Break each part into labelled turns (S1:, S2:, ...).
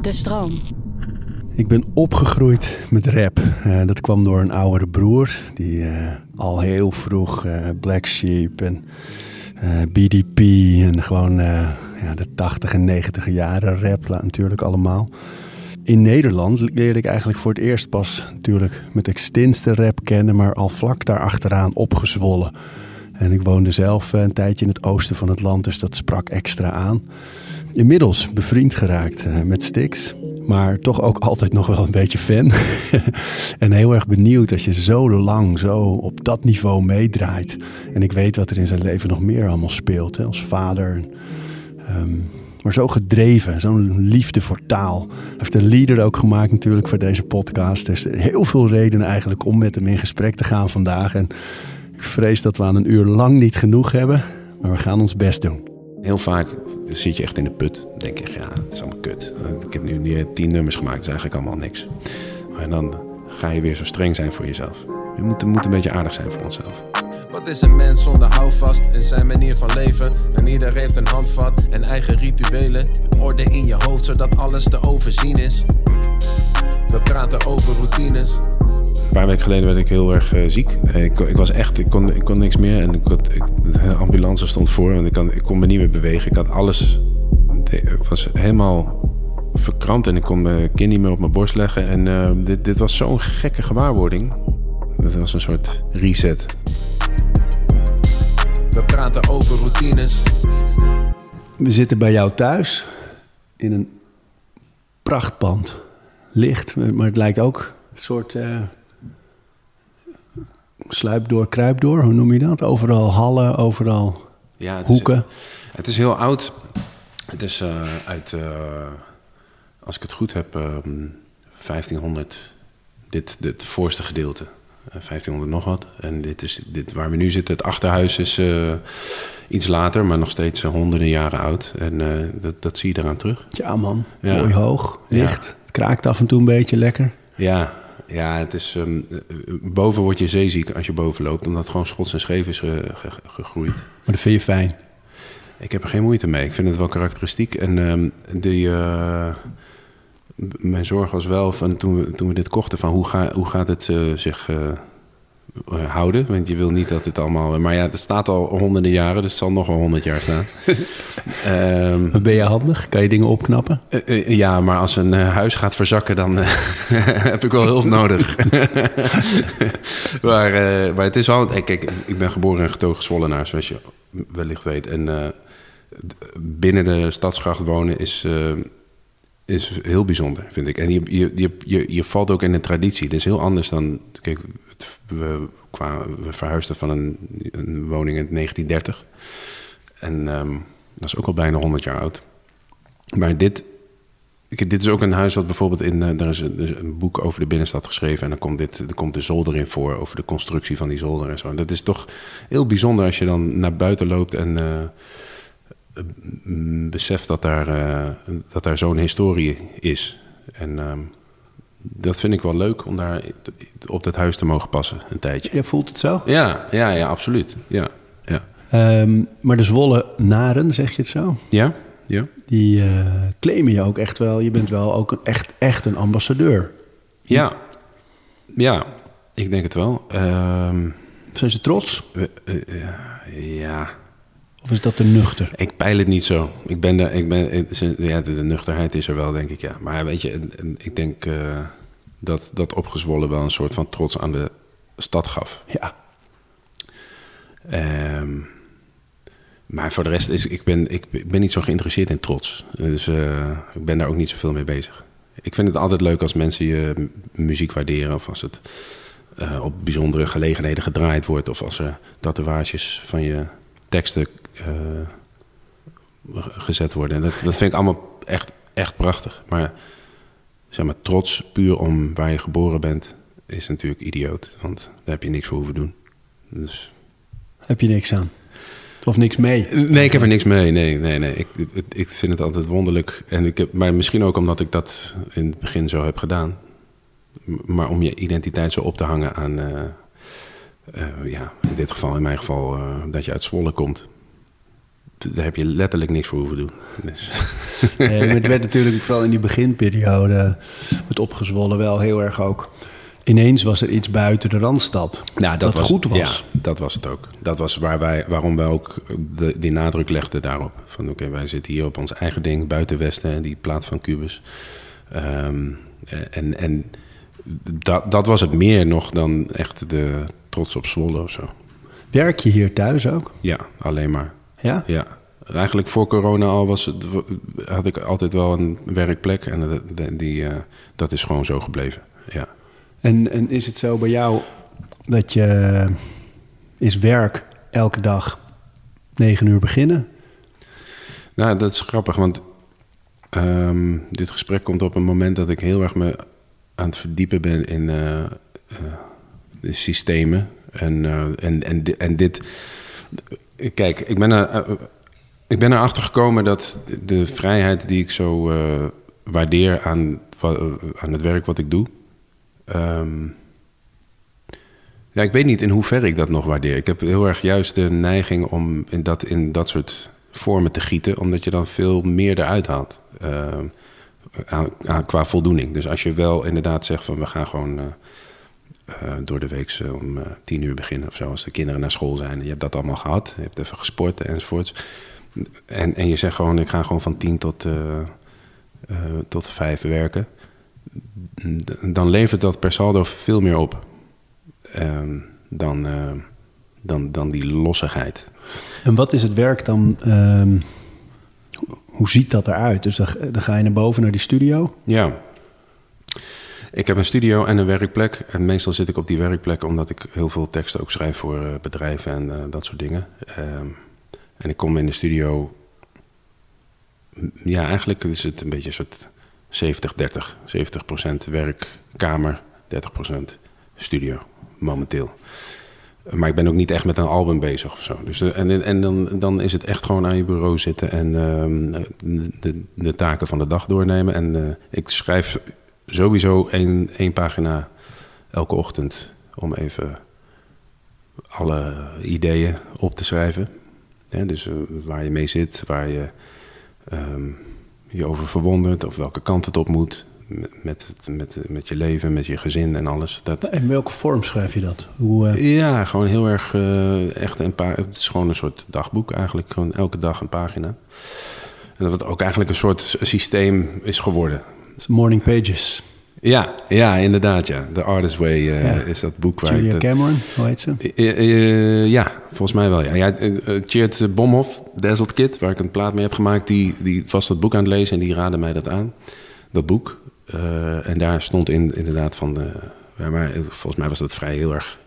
S1: De stroom.
S2: Ik ben opgegroeid met rap. Uh, dat kwam door een oudere broer die uh, al heel vroeg uh, Black Sheep en BDP en gewoon ja, de 80 en 90 jaren rap natuurlijk allemaal. In Nederland leerde ik eigenlijk voor het eerst pas natuurlijk met extinste rap kennen, maar al vlak daarachteraan opgezwollen. En ik woonde zelf een tijdje in het oosten van het land, dus dat sprak extra aan. Inmiddels bevriend geraakt met Stix maar toch ook altijd nog wel een beetje fan. en heel erg benieuwd als je zo lang zo op dat niveau meedraait. En ik weet wat er in zijn leven nog meer allemaal speelt, hè, als vader. Um, maar zo gedreven, zo'n liefde voor taal. Hij heeft een leader ook gemaakt natuurlijk voor deze podcast. Er is heel veel redenen eigenlijk om met hem in gesprek te gaan vandaag. En ik vrees dat we aan een uur lang niet genoeg hebben, maar we gaan ons best doen.
S3: Heel vaak zit je echt in de put. Denk je, ja, het is allemaal kut. Ik heb nu niet tien nummers gemaakt, het is eigenlijk allemaal niks. En dan ga je weer zo streng zijn voor jezelf. Je moet, moet een beetje aardig zijn voor onszelf.
S4: Wat is een mens zonder houvast in zijn manier van leven? En ieder heeft een handvat en eigen rituelen. Orde in je hoofd zodat alles te overzien is. We praten over routines.
S3: Een paar weken geleden werd ik heel erg uh, ziek. Ik, ik, was echt, ik kon, ik kon niks meer. En ik had, ik, de ambulance stond voor, want ik, kan, ik kon me niet meer bewegen. Ik had alles. Ik was helemaal verkrampt en ik kon mijn kind niet meer op mijn borst leggen. En uh, dit, dit was zo'n gekke gewaarwording. Het was een soort reset.
S4: We praten over routines.
S2: We zitten bij jou thuis in een prachtpand. Licht, maar het lijkt ook een soort uh, sluip door, kruip door. Hoe noem je dat? Overal hallen, overal ja, het hoeken.
S3: Is, het is heel oud. Het is uh, uit, uh, als ik het goed heb, 1500. Dit, dit voorste gedeelte. 1500 nog wat. En dit is dit waar we nu zitten. Het achterhuis is uh, iets later, maar nog steeds uh, honderden jaren oud. En uh, dat, dat zie je eraan terug.
S2: Ja, man. Ja. Mooi hoog, licht. Ja. Het kraakt af en toe een beetje lekker.
S3: Ja, ja het is, um, boven word je zeeziek als je boven loopt, omdat het gewoon schots en scheef is ge, ge, gegroeid. Maar
S2: dat vind je fijn?
S3: Ik heb er geen moeite mee. Ik vind het wel karakteristiek. En um, die mijn zorg was wel van toen we, toen we dit kochten: van hoe, ga, hoe gaat het uh, zich houden? Want je wil niet dat het allemaal. Maar ja, het staat al honderden jaren, dus het zal nog wel honderd jaar staan.
S2: um, ben je handig? Kan je dingen opknappen?
S3: Uh, ja, maar als een huis gaat verzakken, dan heb ik wel hulp nodig. maar, maar het is wel. Kijk, ik ben geboren en getogen Zwollenaar, zoals je wellicht weet. En binnen de stadsgracht wonen is is heel bijzonder, vind ik. En je, je, je, je, valt ook in een traditie. Dat is heel anders dan... Kijk, we, qua, we verhuisden van een, een woning in 1930. En um, dat is ook al bijna 100 jaar oud. Maar dit, dit is ook een huis wat bijvoorbeeld in... Uh, er is een, boek over de binnenstad geschreven... en dan komt, dit, er komt de zolder in voor... over de constructie van die zolder en zo. En dat is toch heel bijzonder als je dan naar buiten loopt... en uh, besef dat daar, uh, dat daar zo'n historie is. En uh, dat vind ik wel leuk om daar op dat huis te mogen passen een tijdje.
S2: Je voelt het zo?
S3: Ja, ja, ja absoluut. Ja, ja.
S2: Um, maar de Zwolle Naren, zeg je het zo?
S3: Ja, ja.
S2: Die uh, claimen je ook echt wel. Je bent wel ook een, echt, echt een ambassadeur.
S3: Ja, ja, ik denk het wel. Um,
S2: Zijn ze trots?
S3: ja,
S2: of is dat te nuchter?
S3: Ik peil het niet zo. Ik ben de, ik ben, ja, de, nuchterheid is er wel, denk ik, ja. Maar weet je, ik denk uh, dat, dat opgezwollen wel een soort van trots aan de stad gaf.
S2: Ja.
S3: Um, maar voor de rest is ik ben ik ben niet zo geïnteresseerd in trots. Dus uh, ik ben daar ook niet zoveel mee bezig. Ik vind het altijd leuk als mensen je muziek waarderen of als het uh, op bijzondere gelegenheden gedraaid wordt of als er tatoeages van je teksten uh, gezet worden. En dat, dat vind ik allemaal echt, echt prachtig. Maar zeg maar, trots puur om waar je geboren bent, is natuurlijk idioot. Want daar heb je niks voor hoeven doen. Dus...
S2: Heb je niks aan? Of niks mee?
S3: Nee, ik heb er niks mee. Nee, nee, nee. Ik, ik, ik vind het altijd wonderlijk. En ik heb, maar misschien ook omdat ik dat in het begin zo heb gedaan. Maar om je identiteit zo op te hangen aan... Uh, uh, ja, in dit geval, in mijn geval, uh, dat je uit Zwolle komt daar heb je letterlijk niks voor hoeven doen. Dus,
S2: Nee, maar het werd natuurlijk vooral in die beginperiode met opgezwollen wel heel erg ook. Ineens was er iets buiten de randstad
S3: nou,
S2: dat, goed was.
S3: Ja, dat was het ook. Dat was waar wij, waarom wij ook de, die nadruk legden daarop. Van oké, wij zitten hier op ons eigen ding, buiten Westen, die plaat van Cubus. Ehm, en en dat, dat was het meer nog dan echt de trots op Zwolle of zo.
S2: Werk je hier thuis ook?
S3: Ja, alleen maar.
S2: Ja?
S3: Ja. Eigenlijk voor corona al was het, had ik altijd wel een werkplek. En dat, die, uh, dat is gewoon zo gebleven. Ja.
S2: En, en is het zo bij jou dat je is werk elke dag negen uur beginnen?
S3: Nou, dat is grappig, want um, dit gesprek komt op een moment dat ik heel erg me aan het verdiepen ben in uh, uh, de systemen. En, uh, en, en, en dit. Kijk, ik ben, er, ik ben erachter gekomen dat de vrijheid die ik zo waardeer aan, aan het werk wat ik doe. Um, ja, ik weet niet in hoeverre ik dat nog waardeer. Ik heb heel erg juist de neiging om in dat, in dat soort vormen te gieten, omdat je dan veel meer eruit haalt. Aan, qua voldoening. Dus als je wel inderdaad zegt van we gaan gewoon uh, door de week om tien uur beginnen of zo, als de kinderen naar school zijn. Je hebt dat allemaal gehad, je hebt even gesport enzovoorts. En, en je zegt gewoon ik ga gewoon van tien tot, tot vijf werken. Dan levert dat per saldo veel meer op ehm, dan, dan, dan die lossigheid.
S2: En wat is het werk dan? Um, hoe ziet dat eruit? Dus dan, dan, ga je naar boven naar die studio?
S3: Ja. Ik heb een studio en een werkplek. En meestal zit ik op die werkplek omdat ik heel veel teksten ook schrijf voor uh, bedrijven en uh, dat soort dingen. Um, en ik kom in de studio. Ja, eigenlijk is het een beetje een soort 70-30. 70%, werkkamer, 30% studio, momenteel. Maar ik ben ook niet echt met een album bezig of zo. Dus de, en en dan, dan is het echt gewoon aan je bureau zitten en uh, de, de, taken van de dag doornemen. En ik schrijf sowieso één, één pagina elke ochtend om even alle ideeën op te schrijven. Ja, dus uh, waar je mee zit, waar je um, je over verwondert of welke kant het op moet met, het, met, met je leven, met je gezin en alles. Dat...
S2: In welke vorm schrijf je dat? Hoe,
S3: uh... Ja, gewoon heel erg uh, echt een paar. Het is gewoon een soort dagboek eigenlijk. Gewoon elke dag een pagina. En dat het ook eigenlijk een soort systeem is geworden.
S2: Morning Pages.
S3: Ja, ja, inderdaad, ja. The Artist Way uh, ja. is dat boek waar
S2: Julia
S3: ik...
S2: Cameron, hoe heet ze?
S3: Uh, ja, volgens mij wel, ja. ja Cheert Bomhoff, Dazzled Kid, waar ik een plaat mee heb gemaakt... die, die was dat boek aan het lezen en die raadde mij dat aan. Dat boek. En daar stond in, inderdaad van... De, maar volgens mij was dat vrij heel erg...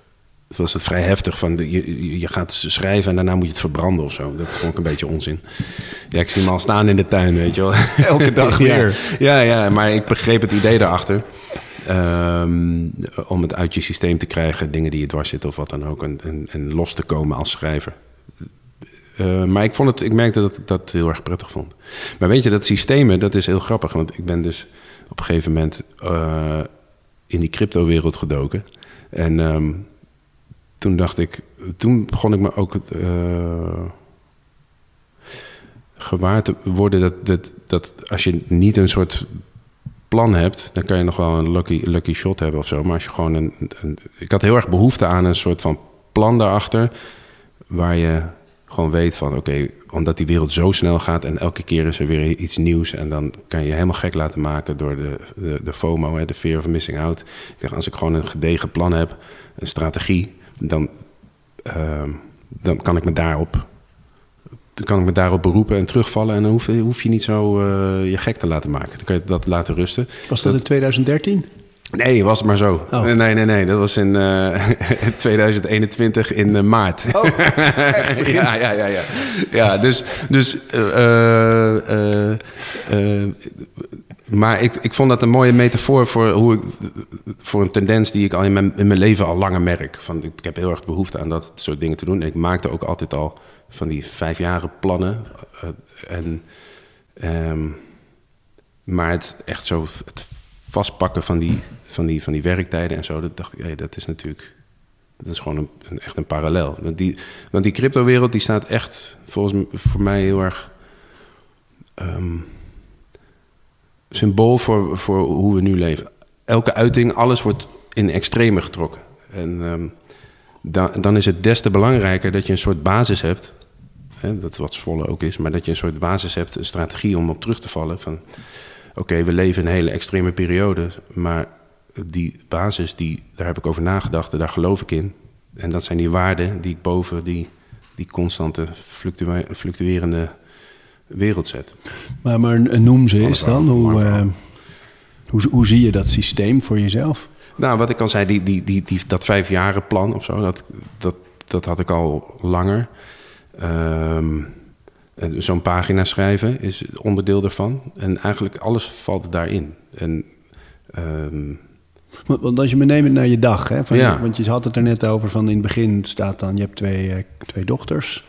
S3: Was het vrij heftig van de, je, je gaat schrijven en daarna moet je het verbranden of zo. Dat vond ik een beetje onzin. Ja, ik zie hem al staan in de tuin, weet je wel.
S2: Elke dag weer.
S3: ja, ja, ja, maar ik begreep het idee daarachter. Um, om het uit je systeem te krijgen, dingen die je dwars zitten of wat dan ook. En, en, en los te komen als schrijver. Uh, maar ik, vond het, ik merkte dat ik dat heel erg prettig vond. Maar weet je, dat systemen, dat is heel grappig. Want ik ben dus op een gegeven moment uh, in die crypto-wereld gedoken. En um, toen dacht ik, toen begon ik me ook uh, gewaar te worden dat, dat, dat als je niet een soort plan hebt, dan kan je nog wel een lucky, lucky shot hebben of zo. Maar als je gewoon een, Ik had heel erg behoefte aan een soort van plan daarachter, waar je gewoon weet van oké, omdat die wereld zo snel gaat en elke keer is er weer iets nieuws en dan kan je helemaal gek laten maken door de, de, de FOMO, hè, de fear of missing out. Ik dacht, als ik gewoon een gedegen plan heb, een strategie, dan, uh, dan kan ik me daarop dan kan ik me daarop beroepen en terugvallen. En dan hoef, hoef je niet zo uh, je gek te laten maken. Dan kan je dat laten rusten.
S2: Was dat, dat in 2013?
S3: Nee, was het maar zo. Oh. Nee, nee, nee. Dat was in uh, 2021 in uh, maart.
S2: Oh,
S3: ja, ja, ja, ja. Ja, dus... dus maar ik, ik vond dat een mooie metafoor voor, hoe ik, voor een tendens die ik al in mijn, in mijn leven al langer merk. Van, ik heb heel erg behoefte aan dat soort dingen te doen. En ik maakte ook altijd al van die vijfjaren plannen. en, um, maar het echt zo... Het vastpakken van die, van, die, van die werktijden en zo, dat dacht ik, hey, dat is natuurlijk Dat is gewoon een, echt een parallel. Want die, want die cryptowereld die staat echt volgens voor mij heel erg ehm, symbool voor, voor hoe we nu leven. Elke uiting, alles wordt in extreme getrokken. En da- dan is het des te belangrijker dat je een soort basis hebt. Hè, dat wat Zwolle ook is, maar dat je een soort basis hebt, een strategie om op terug te vallen. Van oké, we leven in een hele extreme periode, maar die basis, die, daar heb ik over nagedacht, daar geloof ik in. En dat zijn die waarden die ik boven die, die constante fluctuerende wereld zet.
S2: Maar, maar noem ze eens dan. Hoe, eh, hoe, hoe zie je dat systeem voor jezelf?
S3: Nou, wat ik al zei, die, die, die, die, dat vijfjarenplan of zo, dat, dat, dat had ik al langer. Ehm, en Zo'n pagina schrijven is onderdeel daarvan. En eigenlijk alles valt daarin. En ehm,
S2: Want, want als je me neemt naar je dag, hè, van
S3: Ja.
S2: je- want je had het er net over van in het begin staat dan, je hebt twee, eh, twee dochters.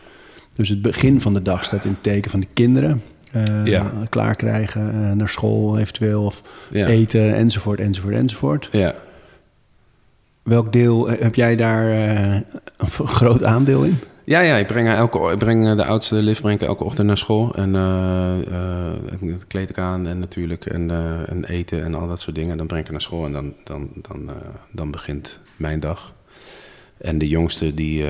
S2: Dus het begin van de dag staat in het teken van de kinderen. eh
S3: Ja.
S2: Klaarkrijgen, eh, naar school eventueel, of
S3: Ja.
S2: eten, enzovoort, enzovoort, enzovoort.
S3: ja,
S2: Welk deel eh, heb jij daar een groot aandeel in?
S3: Ja, ja, ik breng, haar elke, ik breng de oudste Liv breng ik elke ochtend naar school. En ik kleed ik aan en natuurlijk en, en eten en al dat soort dingen. Dan breng ik haar naar school en dan, dan, dan, dan begint mijn dag. En de jongste, die,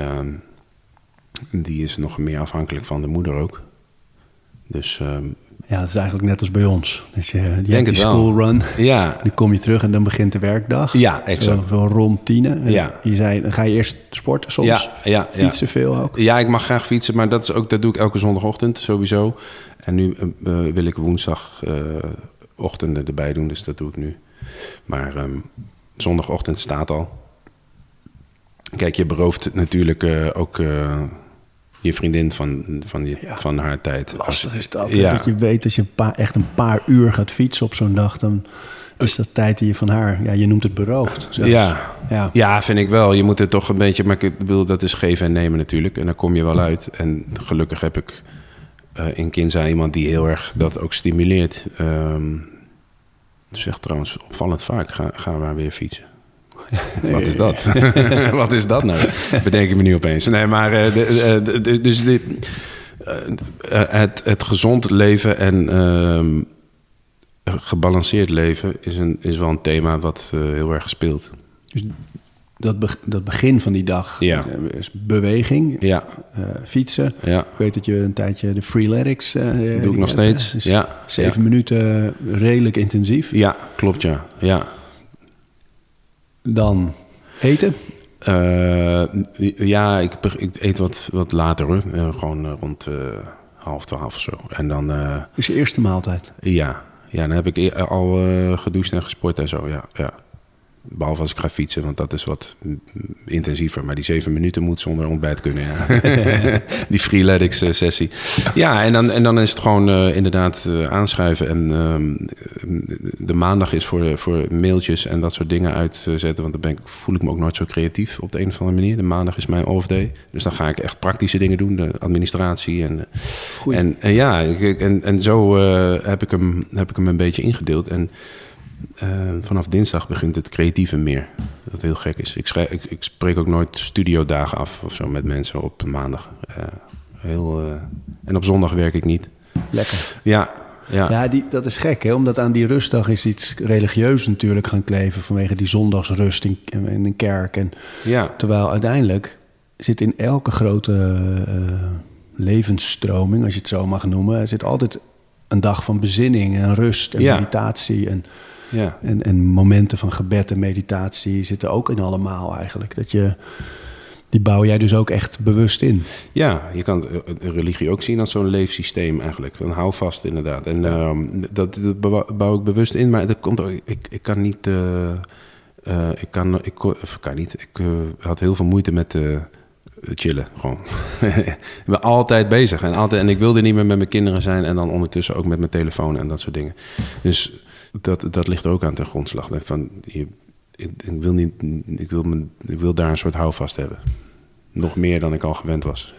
S3: die is nog meer afhankelijk van de moeder ook. Dus ehm,
S2: Ja, dat is eigenlijk net als bij ons. Dus je, je hebt die schoolrun,
S3: ja,
S2: dan kom je terug en dan begint de werkdag.
S3: Ja,
S2: Zo,
S3: exact.
S2: zo rond tienen. En
S3: Ja.
S2: Je zei, dan ga je eerst sporten soms,
S3: Ja, ja,
S2: fietsen veel ook.
S3: Ja, ik mag graag fietsen, maar dat, is ook, dat doe ik elke zondagochtend sowieso. En nu eh, eh, wil ik woensdagochtenden erbij doen, dus dat doe ik nu. Maar ehm, zondagochtend staat al. Kijk, je berooft natuurlijk eh, ook je vriendin van, van, je,
S2: Ja.
S3: van haar tijd.
S2: Lastig is dat.
S3: Ja.
S2: Dat je weet dat je een paar, echt een paar uur gaat fietsen op zo'n dag. Dan is dat tijd die je van haar, ja, je noemt het beroofd. zelfs.
S3: Ja.
S2: ja.
S3: Ja, vind ik wel. Je moet het toch een beetje... Maar ik bedoel, dat is geven en nemen natuurlijk. En daar kom je wel uit. En gelukkig heb ik eh, in Kinza iemand die heel erg dat ook stimuleert. Zegt trouwens opvallend vaak, ga, ga maar weer fietsen. Wat is dat? Wat is dat nou? Bedenk ik me nu opeens. Nee, maar eh, de, eh, de- de- dus eh, het, het gezond leven en ehm, gebalanceerd leven is, een, is wel een thema wat heel erg speelt.
S2: Dus dat, be- dat begin van die dag
S3: Ja.
S2: is beweging,
S3: Ja,
S2: fietsen.
S3: ja.
S2: Ik weet dat je een tijdje de freeletics... eh
S3: doe ik nog
S2: hebt,
S3: steeds.
S2: Dus
S3: Ja,
S2: Zeven minuten redelijk intensief.
S3: ja, klopt ja. ja.
S2: Dan eten.
S3: Eh, ja, ik, ik eet wat, wat later hoor. Eh, gewoon eh, rond half twaalf of zo. En dan, eh,
S2: Dus je eerste maaltijd.
S3: ja. ja, dan heb ik e- al gedoucht en gesport en zo. Ja, ja. Behalve als ik ga fietsen, want dat is wat intensiever. Maar die zeven minuten moet zonder ontbijt kunnen, ja. die freeletics eh, sessie. Ja, en dan, en dan is het gewoon eh, inderdaad eh, aanschuiven. En ehm, de maandag is voor, voor mailtjes en dat soort dingen uitzetten. Want dan ben ik, voel ik me ook nooit zo creatief op de een of andere manier. De maandag is mijn off day. Dus dan ga ik echt praktische dingen doen. De administratie en...
S2: Goeie.
S3: en, en ja, ik- en, en zo heb, ik hem, heb ik hem een beetje ingedeeld. En eh, vanaf dinsdag begint het creatieve meer. Dat heel gek is. Ik, schrijf, ik, ik spreek ook nooit studiodagen af of zo met mensen op maandag. Eh, heel, eh, en op zondag werk ik niet.
S2: Lekker.
S3: Ja, ja.
S2: Ja, die, dat is gek, hè? omdat aan die rustdag is iets religieus natuurlijk gaan kleven vanwege die zondagsrust in, in een kerk. En,
S3: ja.
S2: terwijl uiteindelijk zit in elke grote levensstroming, als je het zo mag noemen, er zit altijd een dag van bezinning en rust en
S3: Ja.
S2: meditatie en,
S3: ja.
S2: en, en momenten van gebed en meditatie zitten ook in allemaal eigenlijk. Dat je, die bouw jij dus ook echt bewust in.
S3: Ja, je kan eh, religie ook zien als zo'n leefsysteem eigenlijk. Een houvast inderdaad. En ehm, dat, bouw ik bewust in, maar dat komt ook, ik, ik kan niet, eh, eh, ik kan, ik, of kan niet, ik had heel veel moeite met chillen gewoon. ik ben altijd bezig en, altijd, en ik wilde niet meer met mijn kinderen zijn en dan ondertussen ook met mijn telefoon en dat soort dingen. Dus dat, dat ligt ook aan ten grondslag. Van, je, ik, ik wil niet, ik, wil me, ik wil daar een soort houvast hebben. Nog meer dan ik al gewend was.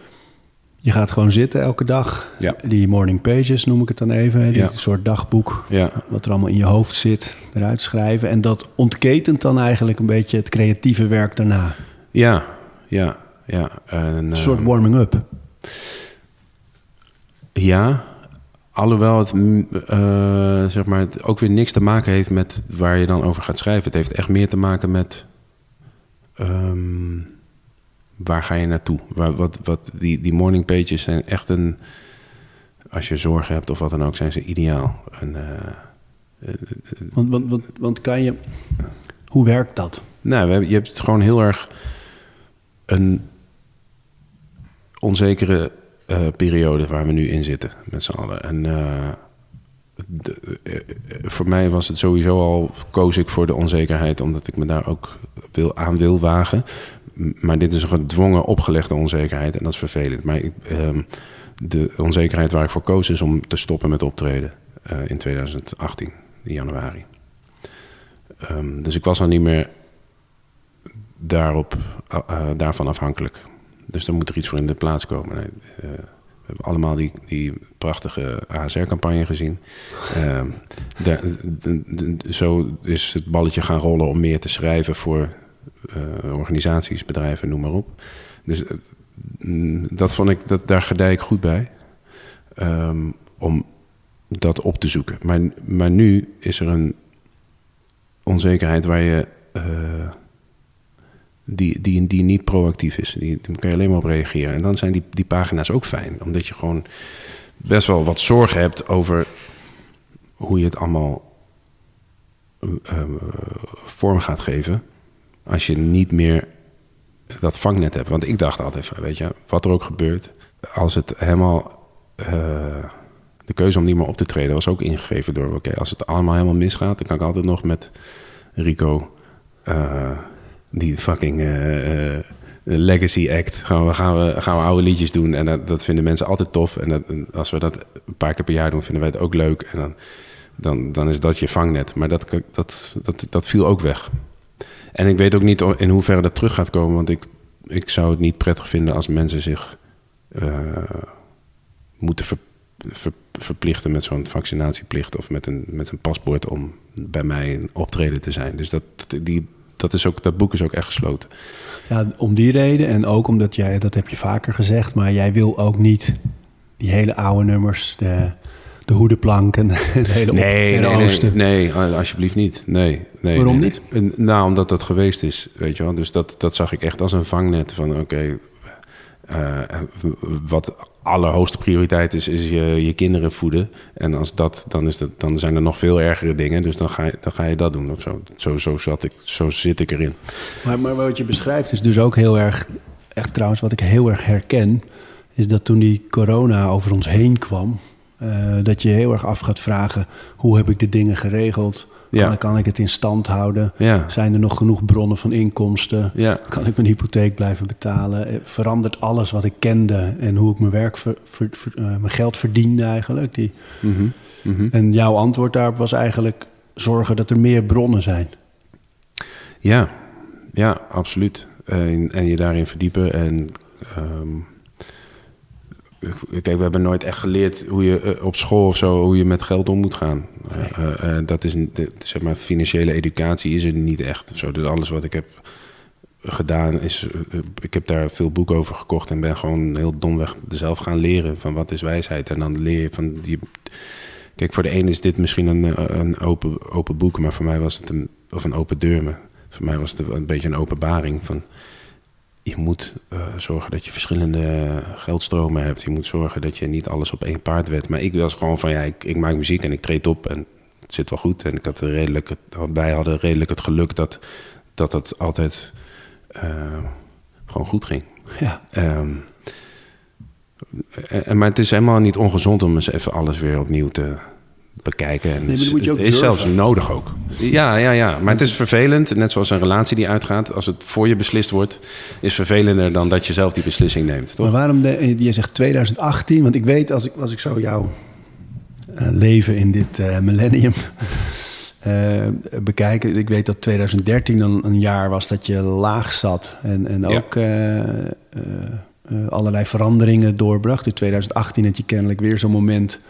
S2: Je gaat gewoon zitten elke dag.
S3: Ja.
S2: Die morning pages noem ik het dan even. Die
S3: Ja.
S2: soort dagboek.
S3: Ja,
S2: Wat er allemaal in je hoofd zit. Eruit schrijven. En dat ontketent dan eigenlijk een beetje het creatieve werk daarna.
S3: ja, ja, ja. En,
S2: Een soort warming-up.
S3: Ja, alhoewel het, mm, eh, zeg maar, het ook weer niks te maken heeft met waar je dan over gaat schrijven. Het heeft echt meer te maken met ehm, waar ga je naartoe? Waar, wat, wat, die, die morning pages zijn echt een, als je zorgen hebt of wat dan ook, zijn ze ideaal. En, eh,
S2: Want, want, want, want kan je... Hoe werkt dat?
S3: nou, je hebt gewoon heel erg een onzekere eh, periode waar we nu in zitten met z'n allen. En eh, eh, voor mij was het sowieso al, koos ik voor de onzekerheid, omdat ik me daar ook wil, aan wil wagen. Maar dit is een gedwongen opgelegde onzekerheid en dat is vervelend. Maar ehm, de onzekerheid waar ik voor koos is om te stoppen met optreden in 2018, in januari. Ehm, dus ik was al niet meer daarop, daarvan afhankelijk. Dus dan moet er iets voor in de plaats komen. Eh, we hebben allemaal die, die prachtige ASR-campagne gezien. Ehm, zo is het balletje gaan rollen om meer te schrijven voor eh, organisaties, bedrijven, noem maar op. Dus eh, mm, dat vond ik, dat, daar gedij ik goed bij. Ehm, om dat op te zoeken. Maar, maar nu is er een onzekerheid waar je. Die, die, die niet proactief is. Die, die kan je alleen maar op reageren. En dan zijn die, die pagina's ook fijn. Omdat je gewoon best wel wat zorgen hebt over hoe je het allemaal eh, eh, vorm gaat geven. Als je niet meer dat vangnet hebt. Want ik dacht altijd van, weet je, wat er ook gebeurt. Als het helemaal... eh, de keuze om niet meer op te treden was ook ingegeven door... oké, als het allemaal helemaal misgaat... dan kan ik altijd nog met Rico... eh, die fucking eh, eh, legacy act. Gaan we, gaan, we, gaan we oude liedjes doen. En dat, dat vinden mensen altijd tof. En, dat, als we dat een paar keer per jaar doen, vinden wij het ook leuk. En dan, dan, dan is dat je vangnet. Maar dat, dat, dat, dat viel ook weg. En ik weet ook niet in hoeverre dat terug gaat komen. Want ik, ik zou het niet prettig vinden als mensen zich eh, moeten ver, ver- verplichten met zo'n vaccinatieplicht of met een, met een paspoort om bij mij een optreden te zijn. Dus dat, die, dat, is ook, dat boek is ook echt gesloten.
S2: Ja, om die reden en ook omdat jij, dat heb je vaker gezegd, maar jij wil ook niet die hele oude nummers, de, de hoedenplank en het hele
S3: Nee, nee, nee,
S2: Oosten.
S3: nee, alsjeblieft niet. Nee, nee,
S2: Waarom
S3: nee,
S2: niet?
S3: nee. En, Nou, omdat dat geweest is, weet je wel. Dus dat, dat zag ik echt als een vangnet van, oké, eh, wat allerhoogste prioriteit is, is je, je kinderen voeden. En als dat, dan, is dat, dan zijn er nog veel ergere dingen. Dus dan ga je, dan ga je dat doen of zo. Zo, zo, zat ik, zo zit ik erin.
S2: Maar, maar wat je beschrijft is dus ook heel erg, echt trouwens wat ik heel erg herken, is dat toen die corona over ons heen kwam, eh, dat je heel erg af gaat vragen, hoe heb ik de dingen geregeld?
S3: Ja.
S2: Kan, kan ik het in stand houden?
S3: Ja.
S2: Zijn er nog genoeg bronnen van inkomsten?
S3: Ja.
S2: Kan ik mijn hypotheek blijven betalen? Eh, Verandert alles wat ik kende en hoe ik mijn werk, ver- ver- ver- eh, mijn geld verdiende eigenlijk? Die,
S3: Mhm, mhm.
S2: En jouw antwoord daarop was eigenlijk zorgen dat er meer bronnen zijn.
S3: Ja, ja, absoluut. En, en je daarin verdiepen. En ehm, kijk, we hebben nooit echt geleerd hoe je eh, op school of zo, hoe je met geld om moet gaan. Eh, eh, dat is, de, zeg maar, financiële educatie is er niet echt. Zo. Dus alles wat ik heb gedaan is, ik heb daar veel boeken over gekocht en ben gewoon heel domweg zelf gaan leren van wat is wijsheid. En dan leer je van die. Kijk, voor de ene is dit misschien een, een open, open boek, maar voor mij was het een, of een open deur. Maar voor mij was het een beetje een openbaring van je moet eh, zorgen dat je verschillende geldstromen hebt. Je moet zorgen dat je niet alles op één paard wet. Maar ik was gewoon van ja, ik, ik maak muziek en ik treed op en het zit wel goed. En ik had redelijk, het- wij hadden redelijk het geluk dat, dat het altijd eh, gewoon goed ging.
S2: Ja.
S3: Ehm, en, maar het is helemaal niet ongezond om eens even alles weer opnieuw te bekijken. En het is, zelfs nodig ook. Ja, ja, ja. Maar het is vervelend. Net zoals een relatie die uitgaat. Als het voor je beslist wordt, is vervelender dan dat je zelf die beslissing neemt. Toch?
S2: Maar waarom, de, je zegt 2018, want ik weet als ik, als ik zo jouw eh, leven in dit eh, millennium eh, bekijk, ik weet dat 2013 een, een jaar was dat je laag zat en, en ook eh, eh, eh, allerlei veranderingen doorbracht. In 2018 had je kennelijk weer zo'n moment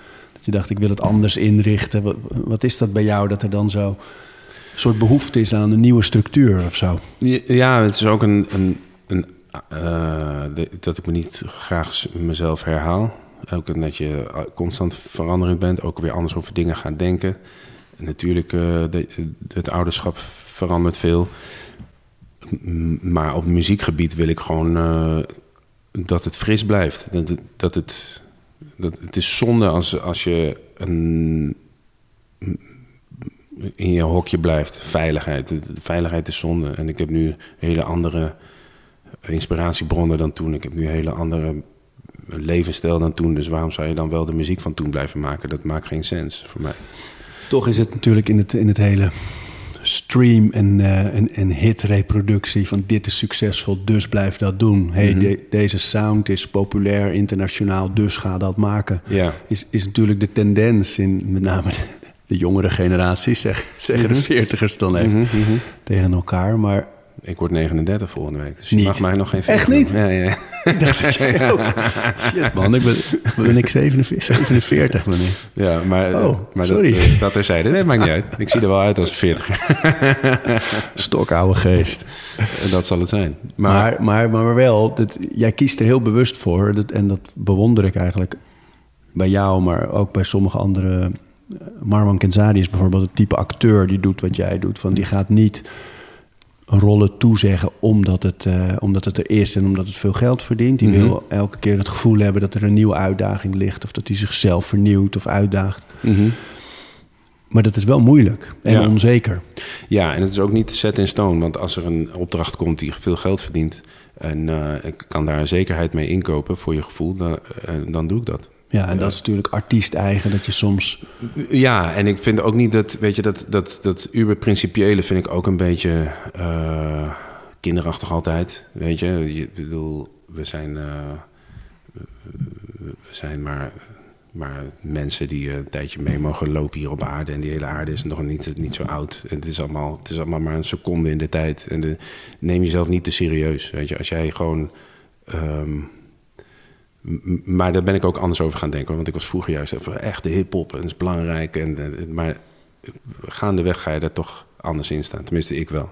S2: je dacht ik wil het anders inrichten. Wat, is dat bij jou dat er dan zo een soort behoefte is aan een nieuwe structuur of zo?
S3: Ja, het is ook een, een, een eh, dat ik me niet graag mezelf herhaal. Ook dat je eh, constant veranderend bent, ook weer anders over dingen gaat denken. En natuurlijk, eh, het ouderschap verandert veel. Maar op muziekgebied wil ik gewoon dat het fris blijft. Dat dat het, dat, het is zonde als, als je een, in je hokje blijft. Veiligheid. Veiligheid is zonde. En ik heb nu hele andere inspiratiebronnen dan toen. Ik heb nu hele andere levensstijl dan toen. Dus waarom zou je dan wel de muziek van toen blijven maken? Dat maakt geen sens voor mij.
S2: Toch is het natuurlijk in het, in het hele stream- en, eh, en, en hit-reproductie van dit is succesvol, dus blijf dat doen. Hey,
S3: Mhm.
S2: de- deze sound is populair, internationaal, dus ga dat maken.
S3: Ja.
S2: Is, is natuurlijk de tendens in met name de, de jongere generaties, zeg, zeggen de veertigers dan even
S3: Mhm, mhm.
S2: tegen elkaar. Maar
S3: Ik word 39 volgende week. Dus je
S2: Niet.
S3: mag mij nog geen
S2: Echt
S3: feest
S2: niet?
S3: doen. Ja, ja.
S2: ik dacht dat jij ook... Shit man, ik ben, ben ik 47, 47 ben ik.
S3: Ja, maar,
S2: Oh,
S3: maar
S2: sorry.
S3: dat, eh, dat terzijde. Nee, maakt niet uit. Ik zie er wel uit als een 40.
S2: Stokoude geest.
S3: dat zal het zijn. Maar,
S2: Maar, maar, maar, wel, dat, jij kiest er heel bewust voor. Dat, en dat bewonder ik eigenlijk bij jou, maar ook bij sommige andere. eh, Marwan Kenzari is bijvoorbeeld het type acteur die doet wat jij doet. Van die gaat niet rollen toezeggen omdat het, eh, omdat het er is en omdat het veel geld verdient. Die
S3: Mhm.
S2: wil elke keer het gevoel hebben dat er een nieuwe uitdaging ligt. Of dat hij zichzelf vernieuwt of uitdaagt.
S3: Mhm.
S2: Maar dat is wel moeilijk en
S3: Ja.
S2: onzeker.
S3: Ja, en het is ook niet set in stone. Want als er een opdracht komt die veel geld verdient... en eh, ik kan daar een zekerheid mee inkopen voor je gevoel... dan, eh, dan doe ik dat.
S2: Ja, en dat is natuurlijk artiest-eigen dat je soms.
S3: Ja, en ik vind ook niet dat, weet je, dat, dat, dat uber-principiële vind ik ook een beetje eh, kinderachtig altijd. Weet je, ik bedoel, we zijn, eh, we zijn maar, maar mensen die een tijdje mee mogen lopen hier op aarde. En die hele aarde is nog niet, niet zo oud. En het, is allemaal, het is allemaal maar een seconde in de tijd. En de, neem jezelf niet te serieus. Weet je, als jij gewoon. ehm, Maar daar ben ik ook anders over gaan denken. Want ik was vroeger juist even echt de hip-hop en dat is belangrijk. En, en- maar gaandeweg ga je daar toch anders in staan. Tenminste, ik wel.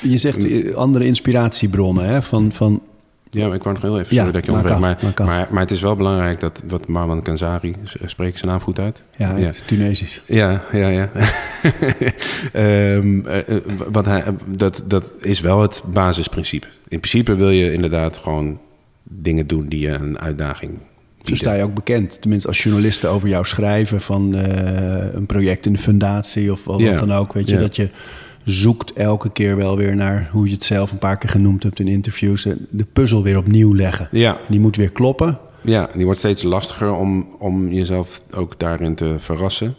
S2: Je zegt eh, andere inspiratiebronnen, hè? Van, van
S3: Ja, maar ik wou nog heel even,
S2: Ja,
S3: sorry dat je onderbreek.
S2: af,
S3: Maar, maar, maar het is wel belangrijk dat wat Marwan Kanzari, spreek ik zijn naam goed uit?
S2: ja, Tunesisch.
S3: Ja, ja, ja. Ehm, eh, eh, wat hij, dat, dat is wel het basisprincipe. In principe wil je inderdaad gewoon dingen doen die je een uitdaging
S2: Zo
S3: bieden.
S2: sta je ook bekend. Tenminste, als journalisten over jou schrijven van eh, een project in de fundatie of wat
S3: Ja,
S2: dan ook. Weet je,
S3: ja.
S2: dat je zoekt elke keer wel weer naar hoe je het zelf een paar keer genoemd hebt in interviews. eh, De puzzel weer opnieuw leggen.
S3: Ja,
S2: Die moet weer kloppen.
S3: Ja, die wordt steeds lastiger om, om jezelf ook daarin te verrassen.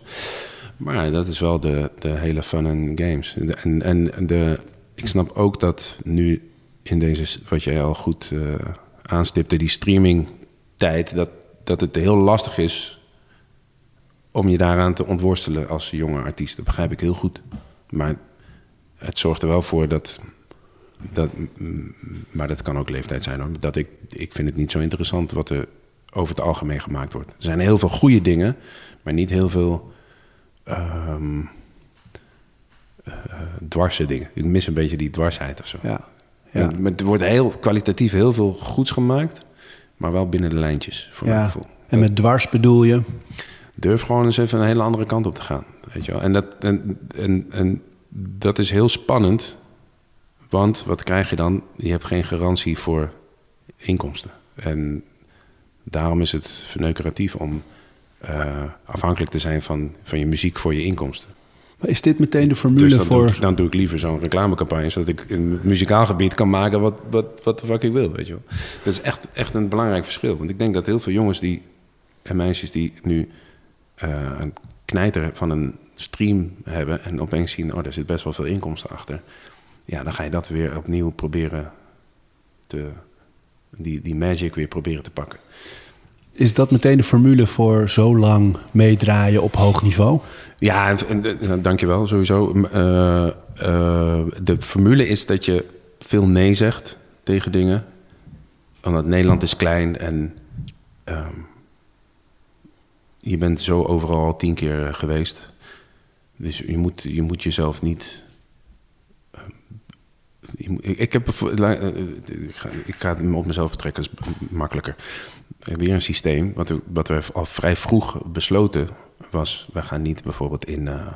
S3: Maar dat is wel de, de hele fun en games. De- En, en de, ik snap ook dat nu in deze, wat jij al goed eh, aanstipte, die streamingtijd, dat, dat het heel lastig is om je daaraan te ontworstelen als jonge artiest. Dat begrijp ik heel goed. Maar het zorgt er wel voor dat dat, maar dat kan ook leeftijd zijn hoor. Dat ik, ik vind het niet zo interessant wat er over het algemeen gemaakt wordt. Er zijn heel veel goede dingen, maar niet heel veel eh, dwarse dingen. Ik mis een beetje die dwarsheid of zo.
S2: Ja. Ja.
S3: Er wordt heel, kwalitatief heel veel goeds gemaakt, maar wel binnen de lijntjes, voor mijn gevoel.
S2: En met dwars bedoel je?
S3: Durf gewoon eens even een hele andere kant op te gaan. Weet je wel? En, dat, en, en, en dat is heel spannend. Want wat krijg je dan? Je hebt geen garantie voor inkomsten. En daarom is het verneukeratief om eh, afhankelijk te zijn van, van je muziek voor je inkomsten.
S2: Maar Is dit meteen de formule
S3: Dus
S2: voor...
S3: doe, ik- dan doe ik liever zo'n reclamecampagne... zodat ik in het muzikaal gebied kan maken wat, wat, wat de fuck ik wil. Weet je wel. Dat is echt, echt een belangrijk verschil. Want ik denk dat heel veel jongens die, en meisjes die nu eh, een knijter van een stream hebben... en opeens zien, oh, daar zit best wel veel inkomsten achter. Ja, dan ga je dat weer opnieuw proberen te... Die, die magic weer proberen te pakken.
S2: Is dat meteen de formule voor zo lang meedraaien op hoog niveau?
S3: Ja, en, en, dankjewel sowieso. Eh, eh, de formule is dat je veel nee zegt tegen dingen. Omdat Nederland is klein en ehm, je bent zo overal al tien keer geweest. Dus je moet, je moet jezelf niet ik, heb la- eh, ik ga, het op mezelf betrekken, dat is makkelijker. Weer een systeem, wat wat we al vrij vroeg besloten was... we gaan niet bijvoorbeeld in eh,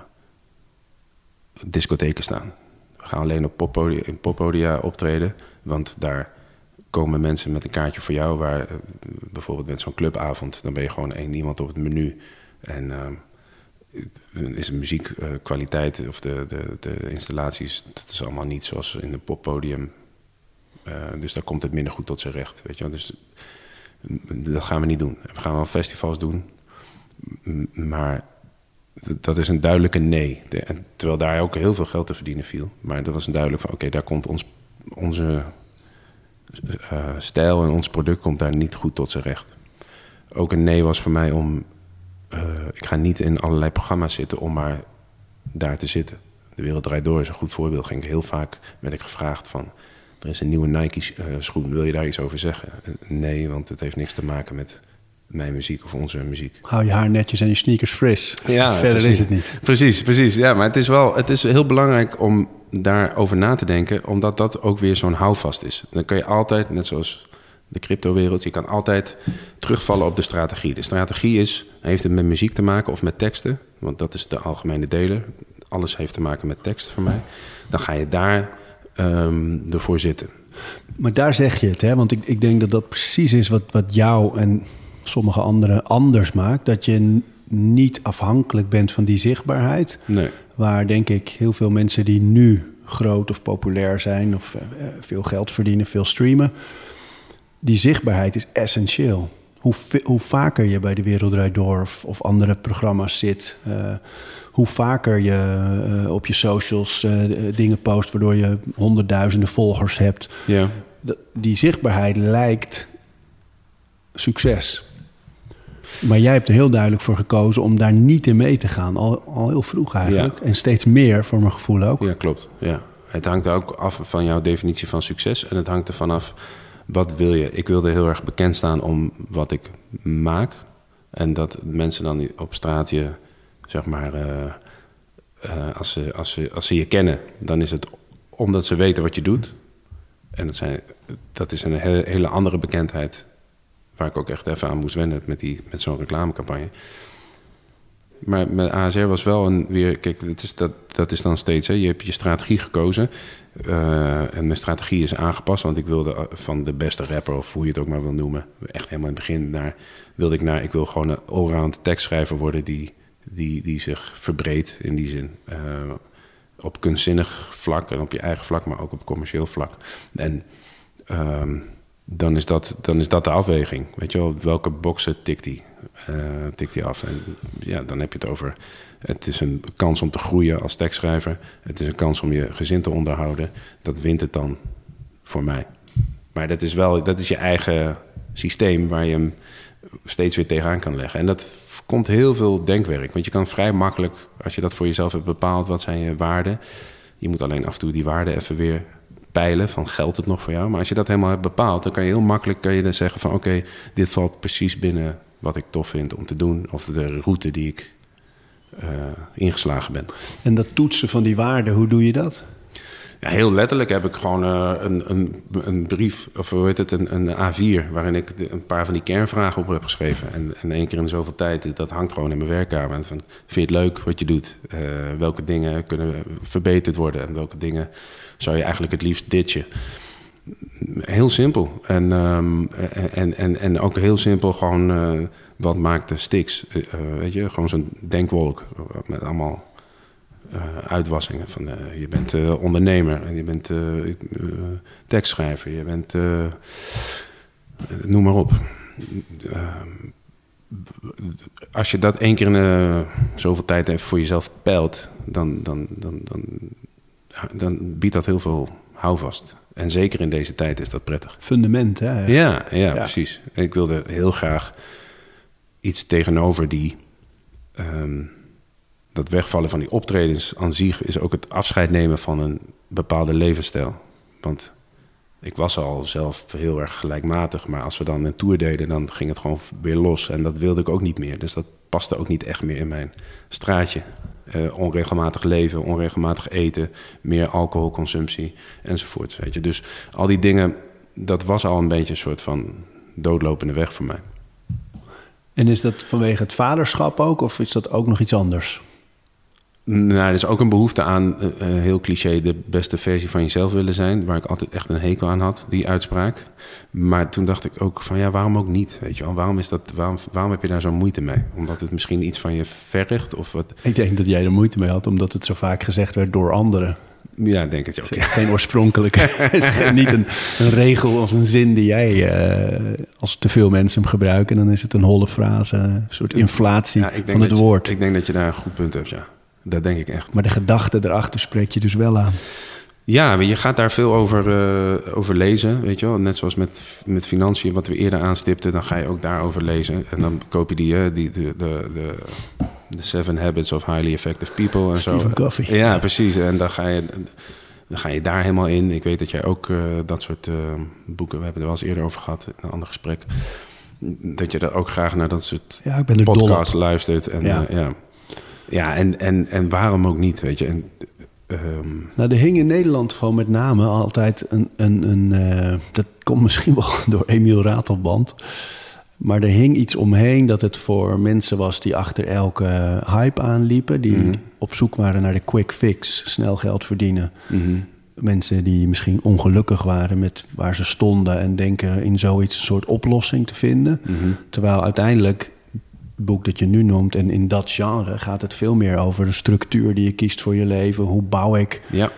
S3: discotheken staan. We gaan alleen op poppodia, in poppodia optreden, want daar komen mensen met een kaartje voor jou... waar eh, bijvoorbeeld met zo'n clubavond, dan ben je gewoon één iemand op het menu... en eh, is de muziekkwaliteit of de, de, de installaties, dat is allemaal niet zoals in een poppodium. Eh, dus daar komt het minder goed tot zijn recht. Weet je? Dus mm, dat gaan we niet doen. We gaan wel festivals doen, m- maar dat is een duidelijke nee. Terwijl daar ook heel veel geld te verdienen viel. Maar dat was een duidelijk van, oké, daar komt ons, onze eh, stijl en ons product komt daar niet goed tot zijn recht. Ook een nee was voor mij om eh, ik ga niet in allerlei programma's zitten om maar daar te zitten. De Wereld Draait Door is een goed voorbeeld. Ging ik heel vaak werd ik gevraagd van... er is een nieuwe Nike-schoen, wil je daar iets over zeggen? Eh, Nee, want het heeft niks te maken met mijn muziek of onze muziek.
S2: Hou je haar netjes en je sneakers fris.
S3: Ja,
S2: Verder
S3: precies.
S2: is het niet.
S3: Precies, precies. Ja, maar het is wel het is heel belangrijk om daarover na te denken, omdat dat ook weer zo'n houvast is. Dan kun je altijd, net zoals de cryptowereld, je kan altijd terugvallen op de strategie. De strategie is, heeft het met muziek te maken of met teksten, want dat is de algemene deler. Alles heeft te maken met tekst voor mij. Dan ga je daar ehm ervoor zitten.
S2: Maar daar zeg je het, hè? Want ik, ik denk dat dat precies is wat, wat jou en sommige anderen anders maakt. Dat je niet afhankelijk bent van die zichtbaarheid.
S3: Nee.
S2: Waar denk ik heel veel mensen die nu groot of populair zijn of eh, veel geld verdienen, veel streamen. Die zichtbaarheid is essentieel. Hoe, hoe vaker je bij de Wereld Draait Door of, of andere programma's zit, eh, hoe vaker je eh, op je socials eh, dingen post waardoor je honderdduizenden volgers hebt.
S3: Ja.
S2: Die zichtbaarheid lijkt succes. Maar jij hebt er heel duidelijk voor gekozen om daar niet in mee te gaan. Al, al heel vroeg eigenlijk. En steeds meer voor mijn gevoel ook.
S3: Ja, klopt. Ja. Het hangt ook af van jouw definitie van succes. En het hangt ervan af, wat wil je? Ik wilde heel erg bekend staan om wat ik maak. En dat mensen dan op straat je, zeg maar... eh, eh, als, ze, als, ze, als ze je kennen, dan is het omdat ze weten wat je doet. En dat, zijn, dat is een he- hele andere bekendheid... waar ik ook echt even aan moest wennen met, die- met zo'n reclamecampagne. Maar met ASR was wel een weer. Kijk, dat is, dat, dat is dan steeds. Hè, je hebt je strategie gekozen. eh, en mijn strategie is aangepast. Want ik wilde eh, van de beste rapper, of hoe je het ook maar wil noemen. Echt helemaal in het begin naar. Wilde ik naar. Ik wil gewoon een allround tekstschrijver worden. die, die, die zich verbreedt in die zin. Eh, op kunstzinnig vlak en op je eigen vlak, maar ook op commercieel vlak. En. ehm, dan is, dat, dan is dat de afweging. Weet je wel, welke boxen tikt hij eh, tikt hij af? En ja, dan heb je het over... Het is een kans om te groeien als tekstschrijver. Het is een kans om je gezin te onderhouden. Dat wint het dan voor mij. Maar dat is wel dat is je eigen systeem waar je hem steeds weer tegenaan kan leggen. En dat komt heel veel denkwerk. Want je kan vrij makkelijk, als je dat voor jezelf hebt bepaald... wat zijn je waarden... Je moet alleen af en toe die waarden even weer peilen van geldt het nog voor jou. Maar als je dat helemaal hebt bepaald, dan kan je heel makkelijk kan je dan zeggen van oké, dit valt precies binnen wat ik tof vind om te doen. Of de route die ik eh, ingeslagen ben.
S2: En dat toetsen van die waarden, hoe doe je dat?
S3: Ja, heel letterlijk heb ik gewoon eh, een, een, een brief, of hoe heet het, een, een A4, waarin ik de- een paar van die kernvragen op heb geschreven. En, en één keer in zoveel tijd, dat hangt gewoon in mijn werkkamer. Van, vind je het leuk wat je doet? Eh, welke dingen kunnen verbeterd worden? En welke dingen zou je eigenlijk het liefst ditchen? Heel simpel. En, ehm, en, en, en ook heel simpel gewoon, eh, wat maakt de sticks? Eh, eh, weet je, gewoon zo'n denkwolk met allemaal uitwassingen. Van, je bent ondernemer en je bent tekstschrijver, je bent. noem maar op. Eh, als je dat één keer in zoveel tijd even voor jezelf peilt, dan, dan, dan, dan, dan biedt dat heel veel houvast. En zeker in deze tijd is dat prettig.
S2: Fundament, hè?
S3: Ja, ja, precies. Ik wilde heel graag iets tegenover die. ehm, dat wegvallen van die optredens aan zich is ook het afscheid nemen van een bepaalde levensstijl. Want ik was al zelf heel erg gelijkmatig, maar als we dan een tour deden, dan ging het gewoon weer los. En dat wilde ik ook niet meer. Dus dat paste ook niet echt meer in mijn straatje. Eh, onregelmatig leven, onregelmatig eten, meer alcoholconsumptie enzovoort. Weet je. Dus al die dingen, dat was al een beetje een soort van doodlopende weg voor mij.
S2: En is dat vanwege het vaderschap ook, of is dat ook nog iets anders?
S3: Nou, er is ook een behoefte aan, uh, heel cliché, de beste versie van jezelf willen zijn. Waar ik altijd echt een hekel aan had, die uitspraak. Maar toen dacht ik ook van, ja, waarom ook niet? Weet je wel? Waarom, is dat, waarom, waarom heb je daar zo moeite mee? Omdat het misschien iets van je vergt of wat?
S2: Ik denk dat jij er moeite mee had, omdat het zo vaak gezegd werd door anderen.
S3: Ja, denk het ook.
S2: Geen oorspronkelijke, het is niet een, een, regel of een zin die jij, uh, als te veel mensen hem gebruiken, dan is het een holle frase, een soort inflatie ja, van het woord.
S3: Ik denk dat je daar een goed punt hebt, ja. Dat denk ik echt.
S2: Maar de gedachte erachter spreekt je dus wel aan.
S3: Ja, je gaat daar veel over, uh, over lezen, weet je wel. Net zoals met, met financiën, wat we eerder aanstipten, dan ga je ook daarover lezen. En dan koop je die, uh, die de, de, de, de, Seven Habits of Highly Effective People en
S2: Stephen
S3: zo.
S2: Coffee.
S3: Ja, precies. En dan ga je, dan ga je daar helemaal in. Ik weet dat jij ook uh, dat soort boeken, we hebben er wel eens eerder over gehad in een ander gesprek, dat je er ook graag naar dat soort
S2: ja, ik ben er
S3: podcasts luistert. En, ja. ja. Ja, en, en, en waarom ook niet, weet je. En,
S2: um... Nou, er hing in Nederland gewoon met name altijd een... een, een uh, dat komt misschien wel door Emiel Ratelband... Maar er hing iets omheen dat het voor mensen was die achter elke hype aanliepen. Die mm -hmm. op zoek waren naar de quick fix, snel geld verdienen.
S3: Mm -hmm.
S2: Mensen die misschien ongelukkig waren met waar ze stonden en denken in zoiets een soort oplossing te vinden.
S3: Mm -hmm.
S2: Terwijl uiteindelijk boek dat je nu noemt. En in dat genre gaat het veel meer over de structuur die je kiest voor je leven. Hoe bouw ik
S3: ja.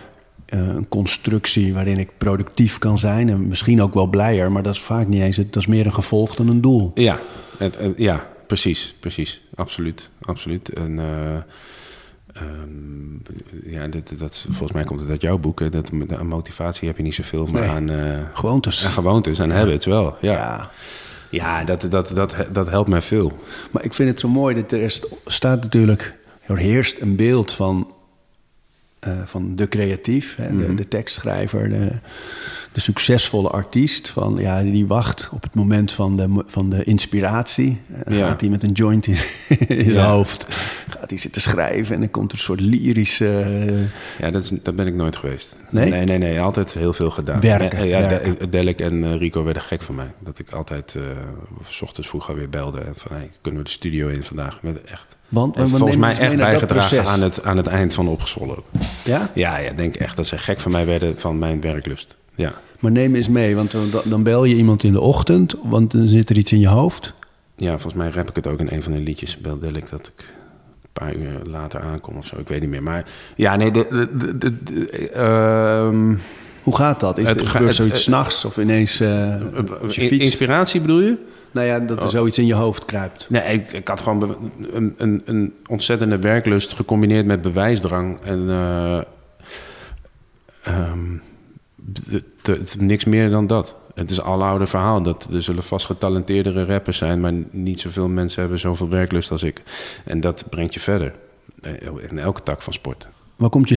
S2: uh, een constructie waarin ik productief kan zijn en misschien ook wel blijer, maar dat is vaak niet eens. Het, dat is meer een gevolg dan een doel.
S3: Ja, het, het, ja precies, precies. Absoluut, absoluut. En uh, um, ja, dat, dat, volgens mij komt het uit jouw boek. Hè? Dat, aan motivatie heb je niet zoveel, maar
S2: Nee.
S3: aan uh,
S2: Gewoontes.
S3: aan gewoontes, aan habits wel. Ja,
S2: Ja.
S3: Ja dat, dat, dat, dat helpt mij veel.
S2: Maar ik vind het zo mooi dat er st- staat natuurlijk, er heerst een beeld van, eh, van de creatief, hè, de,
S3: Mhm.
S2: de tekstschrijver, de, de succesvolle artiest. Van, ja, die wacht op het moment van de, van de inspiratie. En dan
S3: Ja.
S2: gaat hij met een joint in, in zijn hoofd, gaat hij zitten schrijven en dan komt er een soort lyrische... eh,
S3: Ja, dat, is, dat ben ik nooit geweest.
S2: Nee?
S3: Nee, nee, nee. Altijd heel veel gedaan.
S2: Werken,
S3: Nee, ja,
S2: werken.
S3: De- Delek en eh, Rico werden gek van mij. Dat ik altijd eh, s ochtends vroeg weer belde. En van, hey, kunnen we de studio in vandaag? Met echt.
S2: Want we
S3: volgens mij echt bijgedragen aan het, aan het eind van Opgezwollen.
S2: Ja?
S3: Ja, ja, ik denk echt dat ze gek van mij werden van mijn werklust. Ja.
S2: Maar neem eens mee, want dan, bel je iemand in de ochtend, want dan zit er iets in je hoofd.
S3: ja, volgens mij rap ik het ook in een van de liedjes. Bel Delek dat ik een paar uur later aankom of zo. Ik weet niet meer. Maar ja, nee, de, de, ehm,
S2: Hoe gaat dat? Is
S3: Het
S2: er gebeurt
S3: het-
S2: zoiets s'nachts of ineens eh,
S3: in- inspiratie bedoel je?
S2: Nou ja, dat er
S3: Oh.
S2: zoiets in je hoofd kruipt.
S3: Nee, ik, ik had gewoon een, een, een ontzettende werklust gecombineerd met bewijsdrang. En eh, ehm, niks meer dan dat. Het is een aloude verhaal. Dat, er zullen vast getalenteerdere rappers zijn, maar niet zoveel mensen hebben zoveel werklust als ik. En dat brengt je verder. Eh, In elke tak van sport.
S2: Waar komt je...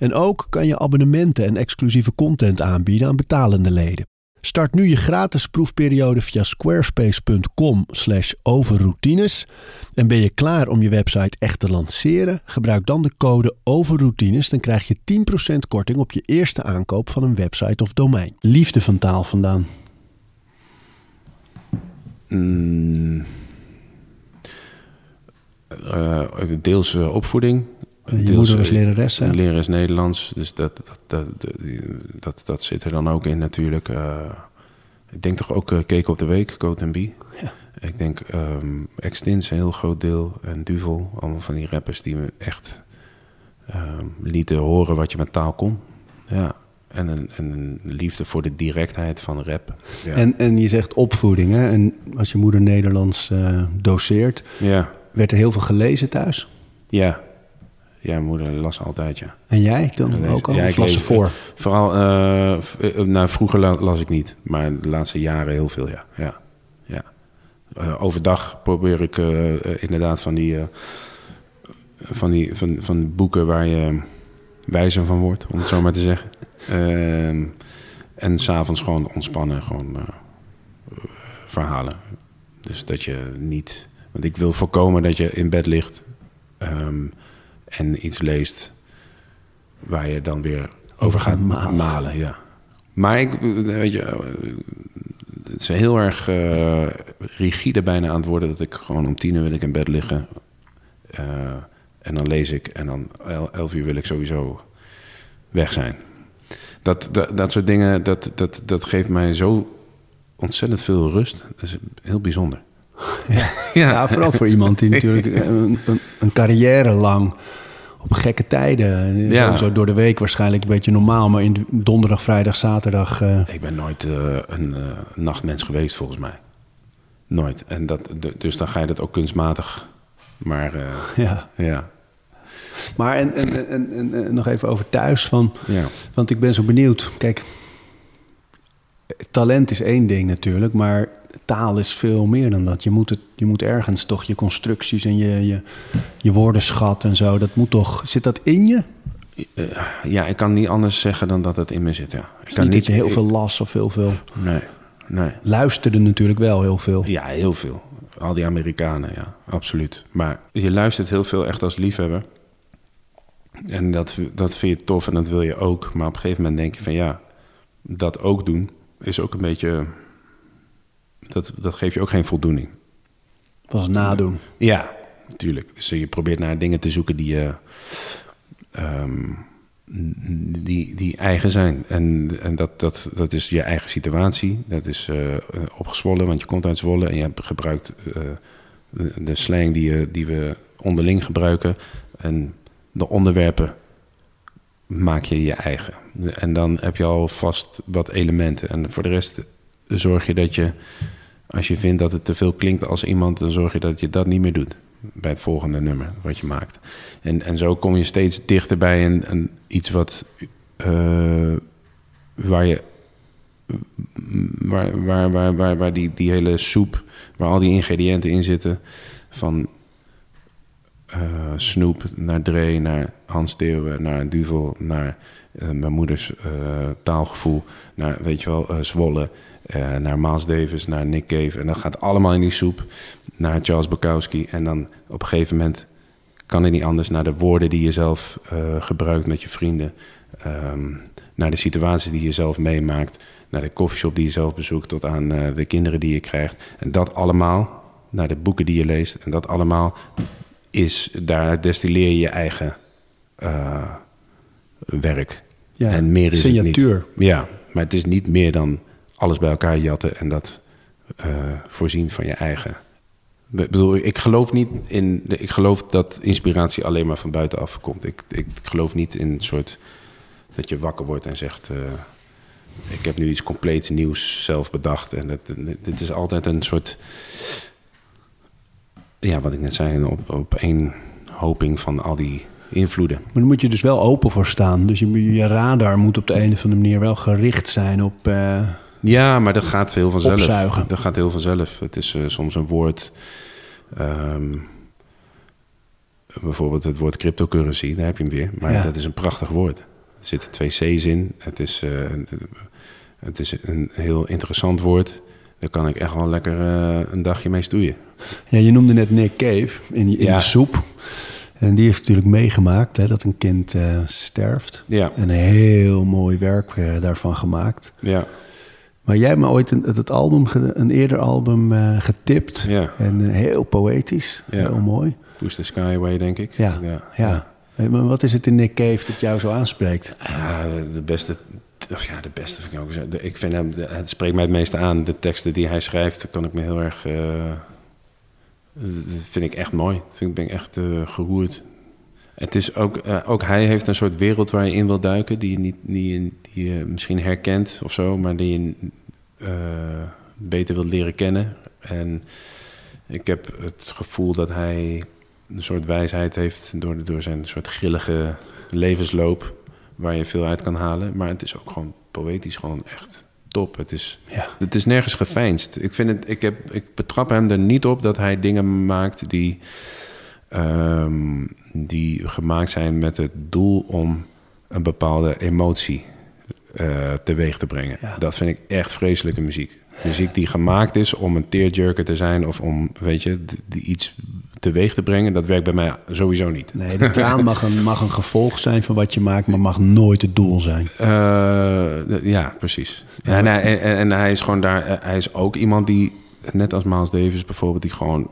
S1: En ook kan je abonnementen en exclusieve content aanbieden aan betalende leden. Start nu je gratis proefperiode via squarespace.com/overroutines. En ben je klaar om je website echt te lanceren? Gebruik dan de code overroutines. Dan krijg je 10% korting op je eerste aankoop van een website of domein.
S2: Liefde van taal vandaan.
S3: Mm, eh, deels eh, opvoeding.
S2: Je
S3: deels,
S2: moeder was
S3: eh,
S2: lerares, hè?
S3: Leren is Nederlands, dus dat, dat, dat, dat, zit er dan ook in natuurlijk. Eh, ik denk toch ook uh, Cake op de Week, Code B.
S2: Ja.
S3: Ik denk um, Extins, een heel groot deel. En Duvel, allemaal van die rappers die me echt um, lieten horen wat je met taal kon. Ja, en een, en een liefde voor de directheid van rap. Ja.
S2: En, en je zegt opvoeding, hè? En als je moeder Nederlands uh, doseert,
S3: ja.
S2: werd er heel veel gelezen thuis?
S3: Ja, Ja, moeder las altijd, ja.
S2: En jij dan ook al?
S3: ja, ik
S2: las ze voor?
S3: Vooral, eh, nou, vroeger la- las ik niet, maar de laatste jaren heel veel, ja. ja. ja. Eh, overdag probeer ik inderdaad van die, van die van, van boeken waar je wijzer van wordt, om het zo maar te zeggen. Ehm, en s'avonds gewoon ontspannen, gewoon verhalen. Dus dat je niet, want ik wil voorkomen dat je in bed ligt ehm, en iets leest waar je dan weer over gaat
S2: malen.
S3: malen. ja. Maar ik, weet je, het is heel erg eh, rigide bijna aan het worden dat ik gewoon om tien uur wil ik in bed liggen. Eh, en dan lees ik en dan el- elf uur wil ik sowieso weg zijn. Dat, dat, dat soort dingen, dat, dat, dat geeft mij zo ontzettend veel rust. Dat is heel bijzonder.
S2: Ja. vooral voor iemand die natuurlijk een, een, een carrière lang op gekke tijden.
S3: Ja.
S2: Zo, door de week waarschijnlijk een beetje normaal, maar in de donderdag, vrijdag, zaterdag. eh,
S3: Ik ben nooit eh, een eh, nachtmens geweest, volgens mij. Nooit. En dat, dus dan ga je dat ook kunstmatig. Maar
S2: ja.
S3: ja,
S2: Maar en, en, en, en, en nog even over thuis. Van,
S3: ja.
S2: Want ik ben zo benieuwd. Kijk, talent is één ding natuurlijk, maar taal is veel meer dan dat. Je moet, het, je moet ergens toch je constructies en je, je, je woordenschat en zo. Dat moet toch. Zit dat in je?
S3: Eh, ja, ik kan niet anders zeggen dan dat het in me zit. Ja. Ik kan
S2: niet heel
S3: ik-
S2: veel las of heel veel.
S3: Nee, nee.
S2: Luisterde natuurlijk wel heel veel.
S3: Ja, heel veel. Al die Amerikanen, ja, absoluut. Maar je luistert heel veel echt als liefhebber. En dat, dat vind je tof en dat wil je ook. Maar op een gegeven moment denk je van ja, dat ook doen is ook een beetje. Dat, dat geeft je ook geen voldoening.
S2: Was nadoen.
S3: Ja, natuurlijk. Dus je probeert naar dingen te zoeken die, je, ehm, die, die eigen zijn. En, en dat, dat, dat is je eigen situatie. Dat is eh, opgezwollen, want je komt uit Zwolle en je hebt gebruikt eh, de, de slang die, je, die we onderling gebruiken. En de onderwerpen maak je je eigen. En dan heb je al vast wat elementen. En voor de rest zorg je dat je, als je vindt dat het te veel klinkt als iemand, dan zorg je dat je dat niet meer doet bij het volgende nummer wat je maakt. En, en zo kom je steeds dichter bij een, een, iets wat eh, waar je waar, waar, waar, waar, waar die, die hele soep, waar al die ingrediënten in zitten, van eh, Snoep naar Dre, naar Hans Theeuwen, naar Duvel, naar eh, mijn moeders taalgevoel, naar, weet je wel, Zwolle, eh, naar Miles Davis, naar Nick Cave. En dat gaat allemaal in die soep, naar Charles Bukowski. En dan op een gegeven moment kan het niet anders naar de woorden die je zelf eh, gebruikt met je vrienden. ehm, naar de situatie die je zelf meemaakt. Naar de koffieshop die je zelf bezoekt. Tot aan eh, de kinderen die je krijgt. En dat allemaal naar de boeken die je leest. En dat allemaal is, daar destilleer je je eigen werk.
S2: Ja,
S3: en meer is
S2: signatuur.
S3: het niet. Ja, maar het is niet meer dan alles bij elkaar jatten en dat eh, voorzien van je eigen. Ik bedoel, ik geloof niet in. De, ik geloof dat inspiratie alleen maar van buitenaf komt. Ik, ik geloof niet in een soort. dat je wakker wordt en zegt. eh, ik heb nu iets compleet nieuws zelf bedacht. En dat, dit is altijd een soort. Ja, wat ik net zei, op, op één hoping van al die invloeden.
S2: Maar dan moet je dus wel open voor staan. Dus je, je radar moet op de een of andere manier wel gericht zijn op. eh,
S3: Ja, maar dat gaat heel vanzelf.
S2: Opzuigen.
S3: Dat gaat heel vanzelf. Het is eh, soms een woord. ehm, bijvoorbeeld het woord cryptocurrency, daar heb je hem weer. Maar
S2: Ja.
S3: dat is een prachtig woord. Er zitten twee C's in. Het is, eh, het is een heel interessant woord. Daar kan ik echt wel lekker eh, een dagje mee stoeien.
S2: Ja, je noemde net Nick Cave in, in
S3: Ja.
S2: de soep. En die heeft natuurlijk meegemaakt hè, dat een kind sterft.
S3: Ja,
S2: En een heel mooi werk daarvan gemaakt.
S3: ja,
S2: Maar jij hebt me ooit een, het album, een eerder album eh, getipt.
S3: ja.
S2: En eh, heel poëtisch,
S3: Ja.
S2: heel mooi.
S3: Push the Sky Away, denk ik.
S2: Ja, ja. Hey, Maar wat is het in Nick Cave dat jou zo aanspreekt?
S3: Ja, de beste. Of ja, de beste vind ik ook. De- Ik vind hem, de- het spreekt mij het meeste aan. De teksten die hij schrijft, kan ik me heel erg. eh, vind ik echt mooi. Vind ik ben ik echt geroerd. Het is ook, eh, ook hij heeft een soort wereld waar je in wil duiken, die je, niet, die die je misschien herkent of zo, maar die je eh, beter wilt leren kennen. En ik heb het gevoel dat hij een soort wijsheid heeft door, door zijn soort grillige levensloop, waar je veel uit kan halen. Maar het is ook gewoon poëtisch gewoon echt top. Het is,
S2: Ja.
S3: het is nergens geveinsd. Ik, vind het, ik, heb, ik betrap hem er niet op dat hij dingen maakt die, ehm, die gemaakt zijn met het doel om een bepaalde emotie eh, teweeg te brengen.
S2: Ja.
S3: Dat vind ik echt vreselijke muziek. Muziek die gemaakt is om een tearjerker te zijn of om, weet je, die iets teweeg te brengen, dat werkt bij mij sowieso niet.
S2: Nee, de traan mag een, mag een gevolg zijn van wat je maakt, maar mag nooit het doel zijn.
S3: Eh, ja, precies. Ja, en, hij, en, en hij is gewoon daar. eh, Hij is ook iemand die, net als Miles Davis bijvoorbeeld, die gewoon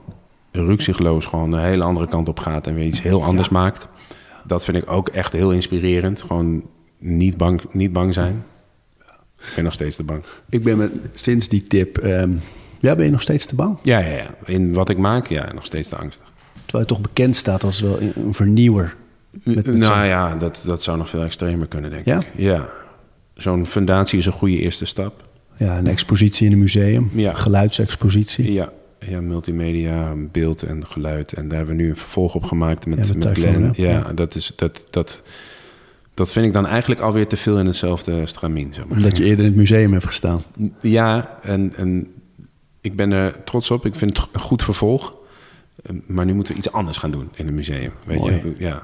S3: rukzichtloos gewoon een hele andere kant op gaat en weer iets heel anders maakt. Dat vind ik ook echt heel inspirerend. Gewoon niet bang, niet bang zijn. Ik ben nog steeds te bang.
S2: Ik ben met, sinds die tip... ehm, ja, ben je nog steeds te bang?
S3: Ja, ja, ja. In wat ik maak, ja, nog steeds te angstig.
S2: Terwijl je toch bekend staat als wel een vernieuwer. Met, met
S3: nou ja, dat, dat zou nog veel extremer kunnen, denk
S2: Ja?
S3: ik. Ja. Zo'n fundatie is een goede eerste stap.
S2: ja, een expositie in een museum.
S3: Ja.
S2: Geluidsexpositie.
S3: Ja, ja, multimedia, beeld en geluid. En daar hebben we nu een vervolg op gemaakt met,
S2: Ja, met
S3: met Glenn. Ja,
S2: Ja.
S3: Dat, is, dat, dat, dat vind ik dan eigenlijk alweer te veel in hetzelfde stramien. Zeg maar.
S2: Omdat je eerder in het museum hebt gestaan.
S3: Ja, en, en ik ben er trots op. Ik vind het een goed vervolg. Eh, Maar nu moeten we iets anders gaan doen in het museum. Weet
S2: Mooi.
S3: je? Ja.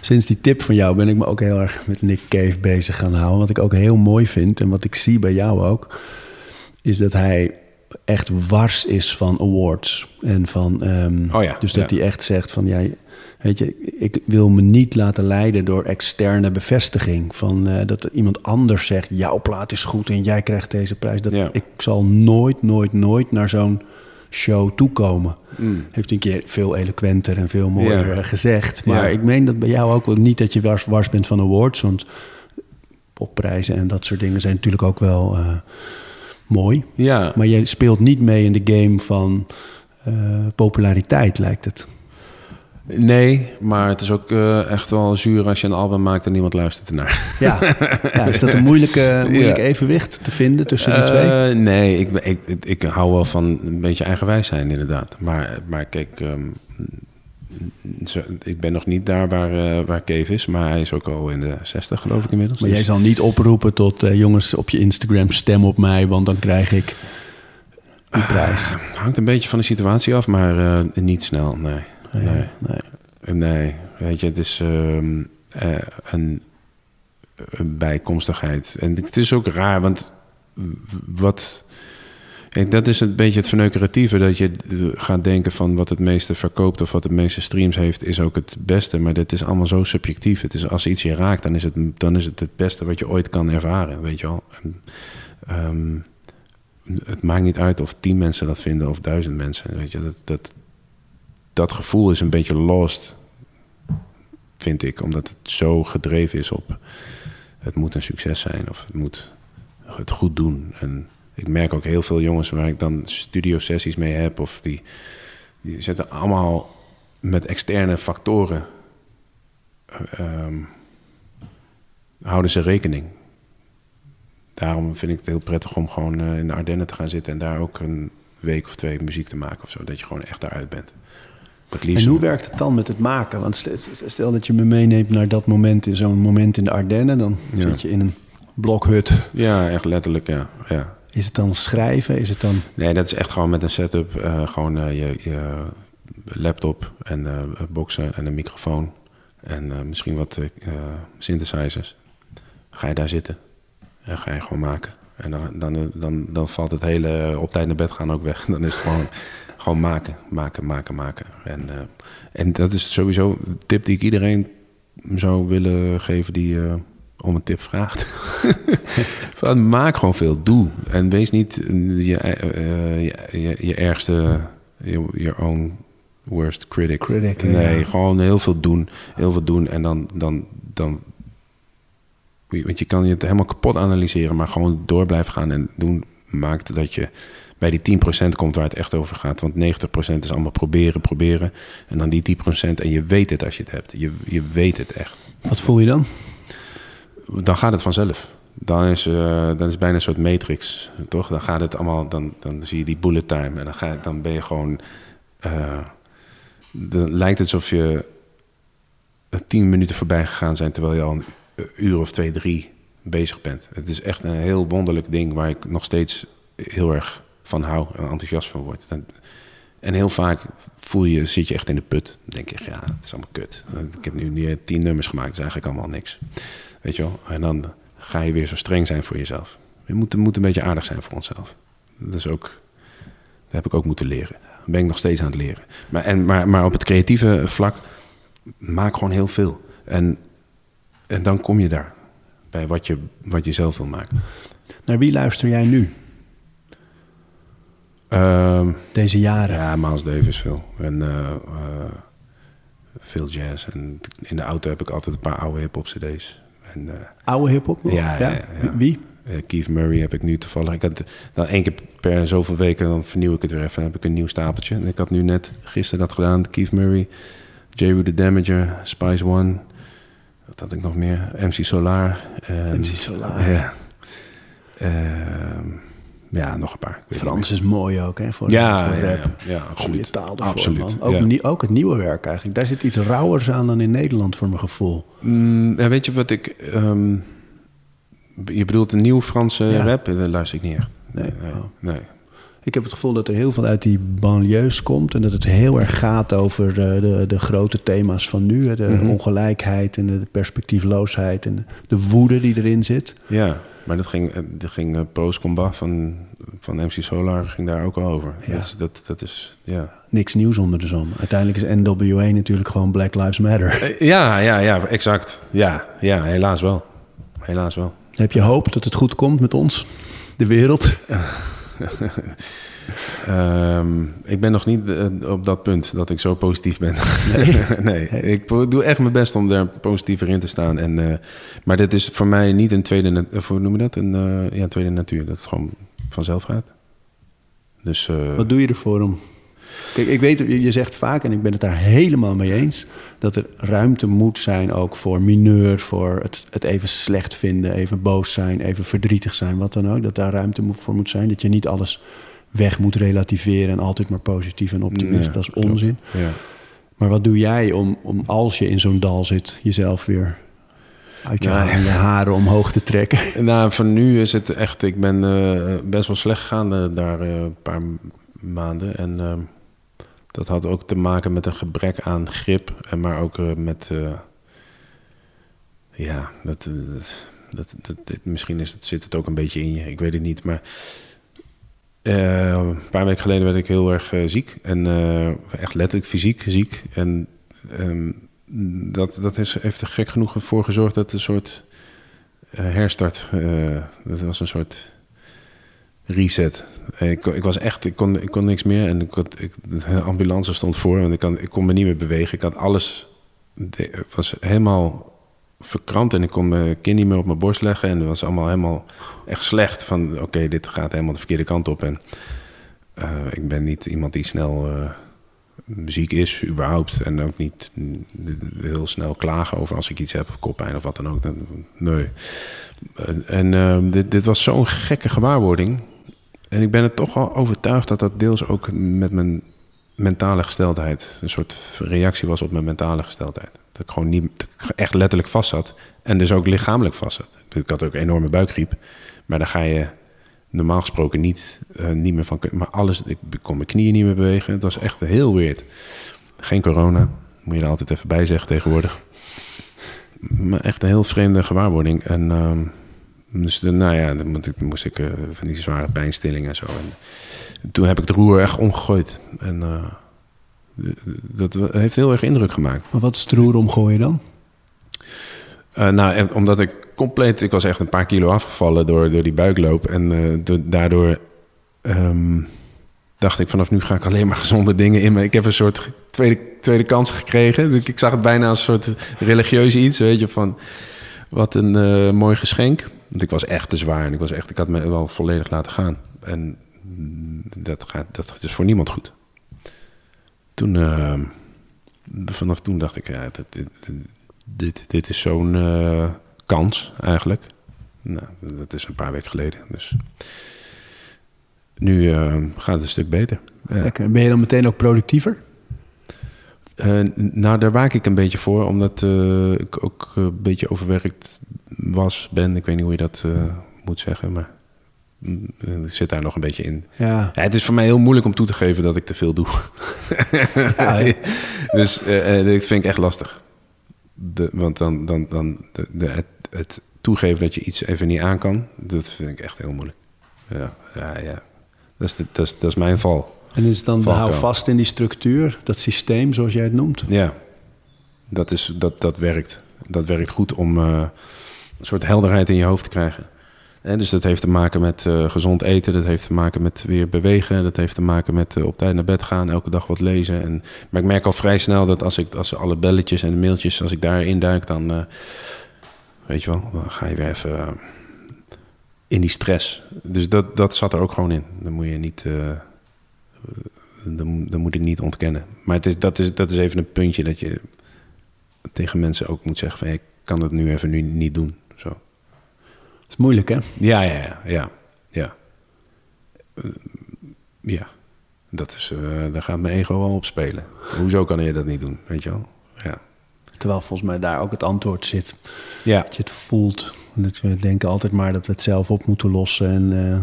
S2: Sinds die tip van jou ben ik me ook heel erg met Nick Cave bezig gaan houden. Wat ik ook heel mooi vind en wat ik zie bij jou ook, is dat hij echt wars is van awards. En van, ehm,
S3: Oh ja,
S2: dus dat
S3: ja.
S2: hij echt zegt van, ja, weet je, ik wil me niet laten leiden door externe bevestiging. Van eh, dat iemand anders zegt, jouw plaat is goed en jij krijgt deze prijs. Dat,
S3: Ja.
S2: Ik zal nooit, nooit, nooit naar zo'n show toekomen.
S3: Mm.
S2: Heeft een keer veel eloquenter en veel mooier
S3: Ja.
S2: gezegd. Maar ik meen dat bij jou ook wel niet dat je wars, wars bent van awards. Want popprijzen en dat soort dingen zijn natuurlijk ook wel eh, mooi.
S3: ja,
S2: Maar je speelt niet mee in de game van eh, populariteit, lijkt het.
S3: nee, maar het is ook eh, echt wel zuur als je een album maakt en niemand luistert ernaar.
S2: Ja, ja is dat een moeilijke, moeilijk
S3: Ja.
S2: evenwicht te vinden tussen die twee?
S3: Eh, nee, ik, ik, ik, hou wel van een beetje eigenwijs zijn, inderdaad. Maar, maar kijk, ehm, ik ben nog niet daar waar, eh, waar Cave is, maar hij is ook al in de 60, geloof ik inmiddels.
S2: Maar
S3: Dus-
S2: jij zal niet oproepen tot eh, jongens op je Instagram stem op mij, want dan krijg ik die prijs.
S3: hangt een beetje van de situatie af, maar eh, niet snel, nee.
S2: Nee,
S3: Nee.
S2: nee.
S3: Nee, weet je, het is ehm, eh, een, een bijkomstigheid. En het is ook raar, want wat... Dat is een beetje het verneukeratieve, dat je gaat denken van wat het meeste verkoopt of wat het meeste streams heeft, is ook het beste. Maar dit is allemaal zo subjectief. Het is, als iets je raakt, dan is, het, dan is het het beste wat je ooit kan ervaren, weet je wel. Ehm, het maakt niet uit of tien mensen dat vinden of duizend mensen, weet je. Dat, dat, dat gevoel is een beetje lost, vind ik, omdat het zo gedreven is op het moet een succes zijn of het moet het goed doen. En ik merk ook heel veel jongens waar ik dan studio-sessies mee heb, of die, die zetten allemaal met externe factoren, eh, ehm, houden ze rekening. Daarom vind ik het heel prettig om gewoon eh, in de Ardennen te gaan zitten en daar ook een week of twee muziek te maken of zo, dat je gewoon echt daaruit bent.
S2: En hoe werkt het dan met het maken? Want stel, stel dat je me meeneemt naar dat moment, in zo'n moment in de Ardennen, dan
S3: Ja.
S2: zit je in een blokhut.
S3: Ja, echt letterlijk, ja. ja.
S2: Is het dan schrijven? Is het dan...
S3: Nee, dat is echt gewoon met een setup. eh, gewoon eh, je, je laptop en eh boxen en een microfoon. En misschien wat synthesizers. Ga je daar zitten en ga je gewoon maken. En dan, dan, dan, dan valt het hele op tijd naar bed gaan ook weg. Dan is het gewoon, gewoon maken, maken, maken, maken. En, en dat is sowieso een tip die ik iedereen zou willen geven die om een tip vraagt. Van, maak gewoon veel, doe. En wees niet je, eh, je, je, je ergste, je- your own worst critic.
S2: Critic,
S3: nee,
S2: ja.
S3: gewoon heel veel doen. Heel veel doen en dan, dan, dan... Want je kan je het helemaal kapot analyseren, maar gewoon door blijven gaan en doen maakt dat je bij die 10% komt waar het echt over gaat. Want 90% is allemaal proberen, proberen. En dan die 10% en je weet het als je het hebt. Je, je weet het echt
S2: Wat voel je dan?
S3: Dan gaat het vanzelf. Dan is, eh dan is het bijna een soort matrix, toch? Dan gaat het allemaal, dan, dan zie je die bullet time en dan, ga, dan ben je gewoon, eh, dan lijkt het alsof je eh, tien minuten voorbij gegaan zijn... terwijl je al een uur of twee, drie bezig bent. Het is echt een heel wonderlijk ding... waar ik nog steeds heel erg van hou en enthousiast van word. En, en heel vaak voel je, zit je echt in de put. Dan denk je, ja, het is allemaal kut. Ik heb nu tien nummers gemaakt, het is eigenlijk allemaal niks. Weet je wel? En dan ga je weer zo streng zijn voor jezelf. Je moet, moet een beetje aardig zijn voor onszelf. Dat is ook, dat heb ik ook moeten leren. Dat ben ik nog steeds aan het leren. Maar, en, maar, maar op het creatieve vlak, maak gewoon heel veel. En, en dan kom je daar, bij wat je, wat je zelf wil maken.
S2: Naar wie luister jij nu?
S3: Ehm,
S2: Deze jaren?
S3: Ja, Miles Davis veel. En eh, eh, veel jazz. En in de auto heb ik altijd een paar oude hip-hop CD's. En, eh,
S2: Oude hip-hop nog?
S3: Ja.
S2: Wie?
S3: eh, Keith Murray heb ik nu toevallig. Ik had dan één keer per zoveel weken, dan vernieuw ik het weer even. Dan heb ik een nieuw stapeltje. En ik had nu net gisteren dat gedaan. Keith Murray, J. The Damager, Spice One. Wat had ik nog meer? MC Solar.
S2: MC Solar.
S3: Ja. Ehm, ja, nog een paar.
S2: Frans is mooi ook, hè? Voor.
S3: Ja,
S2: voor
S3: ja,
S2: rap.
S3: ja, ja,
S2: Goede
S3: absoluut.
S2: taal ervoor,
S3: absoluut.
S2: man. Ook,
S3: ja.
S2: ook het nieuwe werk eigenlijk. Daar zit iets rauwers aan dan in Nederland, voor mijn gevoel.
S3: Mm, ja, weet je wat ik... ehm, je bedoelt een nieuw Franse rap? Daar luister ik niet echt. Nee,
S2: oh.
S3: nee.
S2: Ik heb het gevoel dat er heel veel uit die banlieues komt... en dat het heel erg gaat over eh, de, de grote thema's van nu. hè. De
S3: Mhm.
S2: ongelijkheid en de perspectiefloosheid... en de, de woede die erin zit.
S3: Ja, maar dat ging, eh, dat ging eh, Pro's Combat van, van MC Solar ging daar ook al over.
S2: Ja.
S3: Dat, is, dat, dat is, ja.
S2: Niks nieuws onder de zon. Uiteindelijk is NWA natuurlijk gewoon Black Lives Matter.
S3: Eh, Ja, ja, ja, exact. Ja, ja, helaas wel. Helaas wel.
S2: Heb je hoop dat het goed komt met ons, de wereld?
S3: Ehm, ik ben nog niet eh, op dat punt dat ik zo positief ben. Nee, ik doe echt mijn best om daar positiever in te staan. En, eh, maar dit is voor mij niet een tweede, of hoe noem je dat? Een eh, ja, tweede natuur. Dat het gewoon vanzelf gaat. Dus
S2: Wat doe je ervoor om? Kijk, ik weet, je zegt vaak, en ik ben het daar helemaal mee eens, dat er ruimte moet zijn ook voor mineur, voor het, het even slecht vinden, even boos zijn, even verdrietig zijn, wat dan ook. Dat daar ruimte voor moet zijn. Dat je niet alles weg moet relativeren en altijd maar positief en optimistisch. dat is onzin.
S3: Ja.
S2: Maar wat doe jij om, om als je in zo'n dal zit, jezelf weer uit je, je haren omhoog te trekken?
S3: Nou, voor nu is het echt... Ik ben eh, best wel slecht gegaan eh, daar eh, een paar maanden. En ehm, dat had ook te maken met een gebrek aan grip. En maar ook met... ja, dat, dat, dat, dit- misschien is het, zit het ook een beetje in je. Ik weet het niet, maar... eh, een paar weken geleden werd ik heel erg eh, ziek. En eh, echt letterlijk fysiek ziek. En ehm, dat, dat heeft er gek genoeg voor gezorgd dat een soort herstart. dat was een soort reset. En ik, ik was echt, ik kon, ik kon niks meer. En ik had, ik, de ambulance stond voor, want ik, kan, ik kon me niet meer bewegen. Ik had alles, het was helemaal verkrampt en ik kon mijn kin niet meer op mijn borst leggen. En het was allemaal helemaal echt slecht. Van oké, dit gaat helemaal de verkeerde kant op. En eh, ik ben niet iemand die snel eh, ziek is, überhaupt. En ook niet heel snel klagen over als ik iets heb, koppijn of wat dan ook. Nee. En- eh, dit, dit was zo'n gekke gewaarwording. En ik ben er toch wel overtuigd dat dat deels ook met mijn mentale gesteldheid... een soort reactie was op mijn mentale gesteldheid. Dat ik gewoon niet echt letterlijk vast zat. En dus ook lichamelijk vast zat. Ik had ook enorme buikgriep. Maar daar ga je normaal gesproken niet, eh, niet meer van... Maar alles, ik kon mijn knieën niet meer bewegen. Het was echt heel weird. Geen corona, moet je er altijd even bij zeggen tegenwoordig. Maar echt een heel vreemde gewaarwording. En ehm, dus, de- nou ja, dan moest ik eh, van die zware pijnstillingen en zo. En toen heb ik het roer echt omgegooid. En eh, dat heeft heel erg indruk gemaakt.
S2: Maar wat is het roer omgooien dan?
S3: Eh, nou, omdat ik compleet... Ik was echt een paar kilo afgevallen door, door die buikloop. En eh, do- daardoor ehm, dacht ik... vanaf nu ga ik alleen maar gezonde dingen in me. Ik heb een soort tweede, tweede kans gekregen. Ik, ik zag het bijna als een soort religieus iets. Weet je, van wat een eh, mooi geschenk. Want ik was echt te zwaar. En ik, was echt, ik had me wel volledig laten gaan. En mm, dat, gaat, dat is voor niemand goed. Toen... eh, vanaf toen dacht ik... Ja, dit, dit, dit, is zo'n eh, kans eigenlijk. Nou, dat is een paar weken geleden. Dus nu eh, gaat het een stuk beter.
S2: Lekker. Ben je dan meteen ook productiever?
S3: Eh, nou, daar waak ik een beetje voor, omdat eh, ik ook een beetje overwerkt was, ben. Ik weet niet hoe je dat moet zeggen, maar zit daar nog een beetje in.
S2: Ja,
S3: Ja, het is voor mij heel moeilijk om toe te geven dat ik te veel doe. dus eh, eh, dat vind ik echt lastig. De, want dan, dan, dan de, de, het, het toegeven dat je iets even niet aan kan, dat vind ik echt heel moeilijk. Ja, ja, ja. Dat, is dat, is, dat is mijn val.
S2: en is dan hou vast in die structuur, dat systeem zoals jij het noemt?
S3: Ja, dat, is, dat, dat werkt. Dat werkt goed om eh, een soort helderheid in je hoofd te krijgen. En dus dat heeft te maken met eh, gezond eten, dat heeft te maken met weer bewegen, dat heeft te maken met eh, op tijd naar bed gaan, elke dag wat lezen. En, maar ik merk al vrij snel dat als ik als alle belletjes en de mailtjes, als ik daarin duik, dan eh, weet je wel, dan ga je weer even in die stress. Dus dat, dat zat er ook gewoon in. Dan moet je niet. dan, dan moet ik niet ontkennen. Maar het is, dat, is, dat is even een puntje dat je tegen mensen ook moet zeggen van... Ik kan het nu even nu niet doen.
S2: Is moeilijk, hè?
S3: Ja, ja, ja, ja. Ja. Eh, ja. Dat is, eh, daar gaat mijn ego wel op spelen. Hoezo kan je dat niet doen, weet je wel? Ja.
S2: Terwijl volgens mij daar ook het antwoord zit.
S3: Ja,
S2: Dat je het voelt. Dat we denken altijd maar dat we het zelf op moeten lossen. En, eh,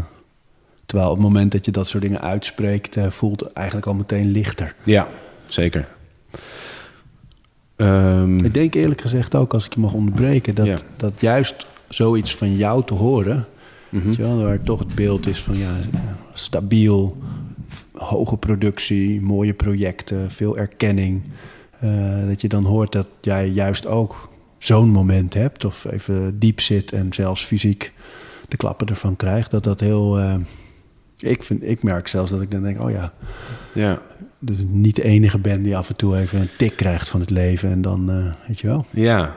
S2: terwijl op het moment dat je dat soort dingen uitspreekt, voelt het eigenlijk al meteen lichter.
S3: ja zeker. Ehm,
S2: Ik denk eerlijk gezegd ook, als ik je mag onderbreken, dat,
S3: Ja.
S2: dat juist zoiets van jou te horen, je wel, waar toch het beeld is van ja, stabiel, hoge productie, mooie projecten, veel erkenning. eh, dat je dan hoort dat jij juist ook zo'n moment hebt, of even diep zit en zelfs fysiek de klappen ervan krijgt. Dat dat heel. eh, ik, vind, ik merk zelfs dat ik dan denk: oh ja,
S3: ja.
S2: dus ik niet de enige ben die af en toe even een tik krijgt van het leven. En dan, eh, weet je wel.
S3: Ja,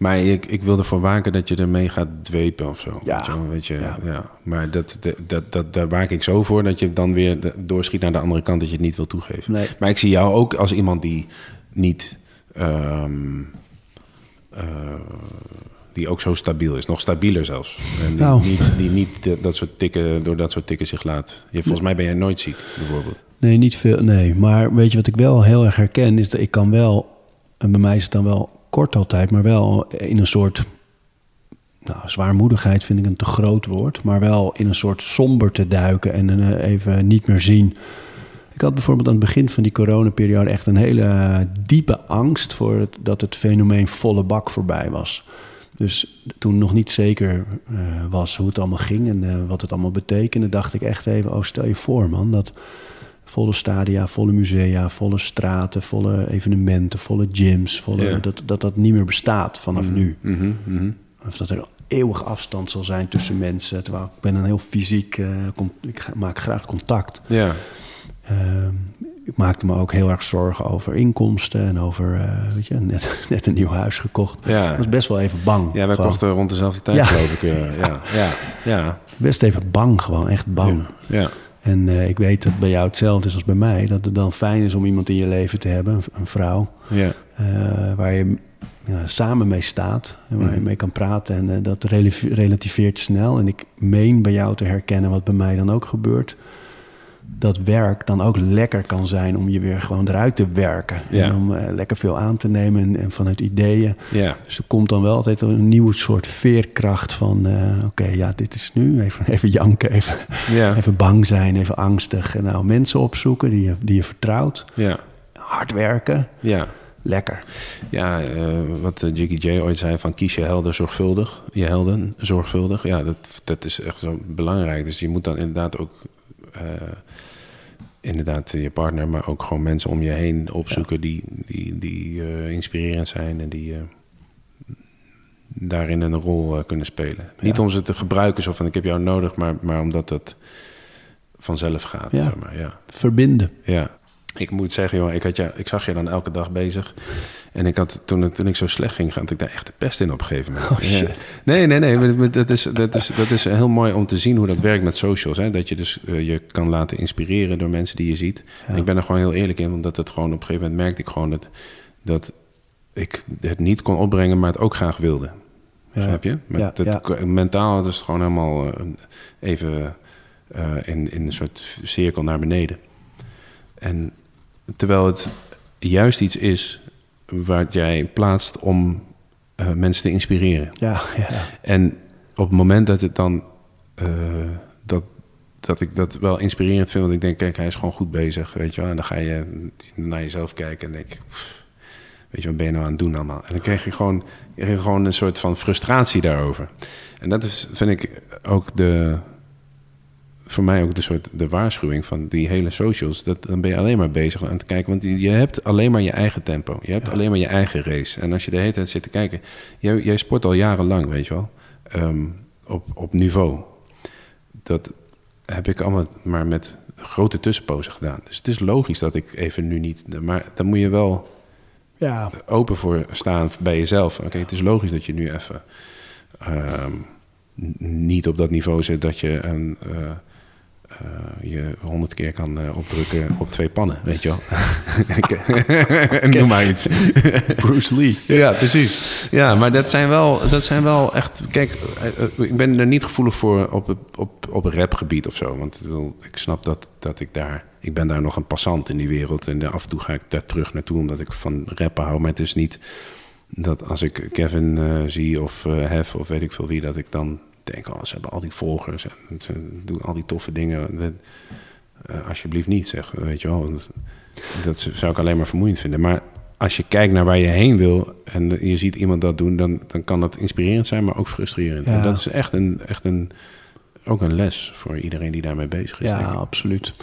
S3: maar ik, ik wil ervoor waken dat je ermee gaat dwepen of zo.
S2: Ja,
S3: Weet je, wel, weet je,
S2: ja.
S3: ja. Maar dat, dat, dat, daar waak ik zo voor dat je dan weer doorschiet naar de andere kant dat je het niet wil toegeven.
S2: Nee.
S3: Maar ik zie jou ook als iemand die niet... ehm, eh, die ook zo stabiel is. Nog stabieler zelfs. En die,
S2: Nou.
S3: niet, die niet de- dat soort tikken, door dat soort tikken zich laat... Je, volgens mij ben jij nooit ziek, bijvoorbeeld.
S2: Nee, niet veel. Nee, maar weet je wat ik wel heel erg herken is dat ik kan wel, en bij mij is het dan wel kort altijd, maar wel in een soort, nou, zwaarmoedigheid vind ik een te groot woord, maar wel in een soort somber te duiken en eh, even niet meer zien. Ik had bijvoorbeeld aan het begin van die coronaperiode echt een hele diepe angst voor dat het fenomeen volle bak voorbij was. Dus toen nog niet zeker eh, was hoe het allemaal ging en eh, wat het allemaal betekende, dacht ik echt even, oh stel je voor man, dat volle stadia, volle musea, volle straten, volle evenementen, volle gyms, volle, dat, dat dat niet meer bestaat vanaf nu.
S3: Mhm, mhm.
S2: Of dat er eeuwig afstand zal zijn tussen mensen. Terwijl ik ben een heel fysiek, eh, ik maak graag contact.
S3: Ja,
S2: Ehm, ik maakte me ook heel erg zorgen over inkomsten en over, eh, weet je, net, net een nieuw huis gekocht.
S3: Ja.
S2: Ik was best wel even bang.
S3: ja wij
S2: Gewoon
S3: kochten rond dezelfde tijd,
S2: Ja.
S3: geloof ik. eh, ja, ja, ja,
S2: Best even bang, gewoon echt bang.
S3: ja.
S2: En eh, ik weet dat bij jou hetzelfde is als bij mij. Dat het dan fijn is om iemand in je leven te hebben, een, een vrouw,
S3: ja.
S2: eh, waar je ja, samen mee staat en waar je
S3: Mhm.
S2: mee kan praten. En eh, dat relati- relativeert snel. En ik meen bij jou te herkennen wat bij mij dan ook gebeurt. Dat werk dan ook lekker kan zijn om je weer gewoon eruit te werken.
S3: Ja.
S2: En om eh, lekker veel aan te nemen en, en vanuit ideeën.
S3: ja.
S2: Dus er komt dan wel altijd een nieuwe soort veerkracht van... eh, oké, ja, dit is nu. Even, even janken, even,
S3: Ja.
S2: even bang zijn, even angstig. En nou, mensen opzoeken die je, die je vertrouwt.
S3: Ja,
S2: Hard werken,
S3: ja.
S2: lekker.
S3: Ja, eh, wat Jiggy J ooit zei van kies je helden zorgvuldig. Je helden zorgvuldig. Ja, dat, dat is echt zo belangrijk. Dus je moet dan inderdaad ook... eh, inderdaad je partner, maar ook gewoon mensen om je heen opzoeken... die, die, die eh, inspirerend zijn en die... eh, daarin een rol eh, kunnen spelen. Niet om ze te gebruiken zo van ik heb jou nodig, maar, maar omdat het vanzelf gaat.
S2: Ja.
S3: maar, ja.
S2: Verbinden.
S3: Ja, ik moet zeggen, joh, ik, had je, ik zag je dan elke dag bezig. En ik had, toen, het, toen ik zo slecht ging, had ik daar echt de pest in op een gegeven moment.
S2: Oh, shit.
S3: Ja. Nee, nee, nee. Dat is, dat, is, dat is heel mooi om te zien hoe dat werkt met socials. Hè? Dat je dus eh, je kan laten inspireren door mensen die je ziet. En ik ben er gewoon heel eerlijk in, omdat het gewoon op een gegeven moment merkte ik gewoon dat, dat ik het niet kon opbrengen, maar het ook graag wilde.
S2: Ja.
S3: Snap je? Met
S2: Ja,
S3: het,
S2: ja.
S3: Mentaal is het gewoon helemaal eh, even eh, in, in een soort cirkel naar beneden. En terwijl het juist iets is wat jij plaatst om eh, mensen te inspireren.
S2: Ja, ja.
S3: En op het moment dat het dan eh, dat, dat ik dat wel inspirerend vind, want ik denk, kijk, hij is gewoon goed bezig, weet je wel. En dan ga je naar jezelf kijken en denk, weet je, wat ben je nou aan het doen allemaal? En dan kreeg je gewoon, kreeg je gewoon een soort van frustratie daarover. En dat is, vind ik, ook de, voor mij ook de soort de waarschuwing van die hele socials. Dat, dan ben je alleen maar bezig aan te kijken. Want je hebt alleen maar je eigen tempo. Je hebt alleen maar je eigen race. En als je de hele tijd zit te kijken. Jij, jij sport al jarenlang, weet je wel. ehm, op, op niveau. Dat heb ik allemaal maar met grote tussenpozen gedaan. Dus het is logisch dat ik even nu niet. Maar dan moet je wel
S2: Ja,
S3: open voor staan bij jezelf. Oké, het is logisch dat je nu even ehm, niet op dat niveau zit dat je een, eh, eh, je honderd keer kan eh, opdrukken op twee pannen, weet je wel. Noem maar iets.
S2: Bruce Lee.
S3: Ja, precies. Ja, maar dat zijn wel, dat zijn wel echt... Kijk, eh, ik ben er niet gevoelig voor op, op, op rapgebied of zo. Want ik, snap dat, dat ik daar... Ik ben daar nog een passant in die wereld. En af en toe ga ik daar terug naartoe omdat ik van rappen hou. Maar het is niet dat als ik Kevin zie of Hef of weet ik veel wie... dat ik dan denk, oh, ze hebben al die volgers en ze doen al die toffe dingen. Dat, eh, alsjeblieft niet, zeg. Weet je wel. Want dat zou ik alleen maar vermoeiend vinden. Maar als je kijkt naar waar je heen wil en je ziet iemand dat doen, dan, dan kan dat inspirerend zijn, maar ook frustrerend.
S2: Ja.
S3: En dat is echt een, echt een, ook een les voor iedereen die daarmee bezig is.
S2: Ja,
S3: ik.
S2: absoluut.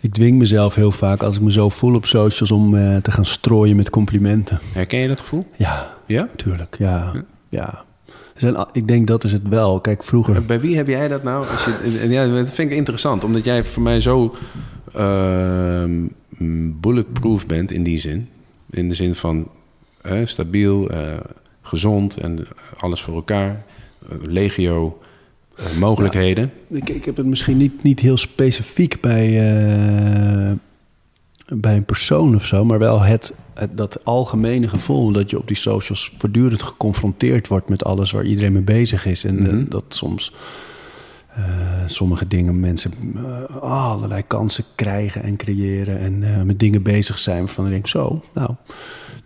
S2: Ik dwing mezelf heel vaak als ik me zo voel op socials om eh, te gaan strooien met complimenten.
S3: Herken je dat gevoel?
S2: Ja,
S3: Ja?
S2: tuurlijk. Ja, ja. Zijn, ik denk dat is het wel. Kijk, vroeger...
S3: Bij wie heb jij dat nou? Als je, ja, dat vind ik interessant, omdat jij voor mij zo ehm, bulletproof bent in die zin. In de zin van stabiel, eh, gezond en eh, alles voor elkaar. Eh, legio, mogelijkheden.
S2: Ik, ik heb het misschien niet, niet heel specifiek bij, bij een persoon of zo, maar wel het, het, dat algemene gevoel dat je op die socials voortdurend geconfronteerd wordt met alles waar iedereen mee bezig is. En eh,
S3: Mhm.
S2: dat soms eh, sommige dingen mensen eh, allerlei kansen krijgen en creëren en met dingen bezig zijn waarvan ik denk, zo, nou,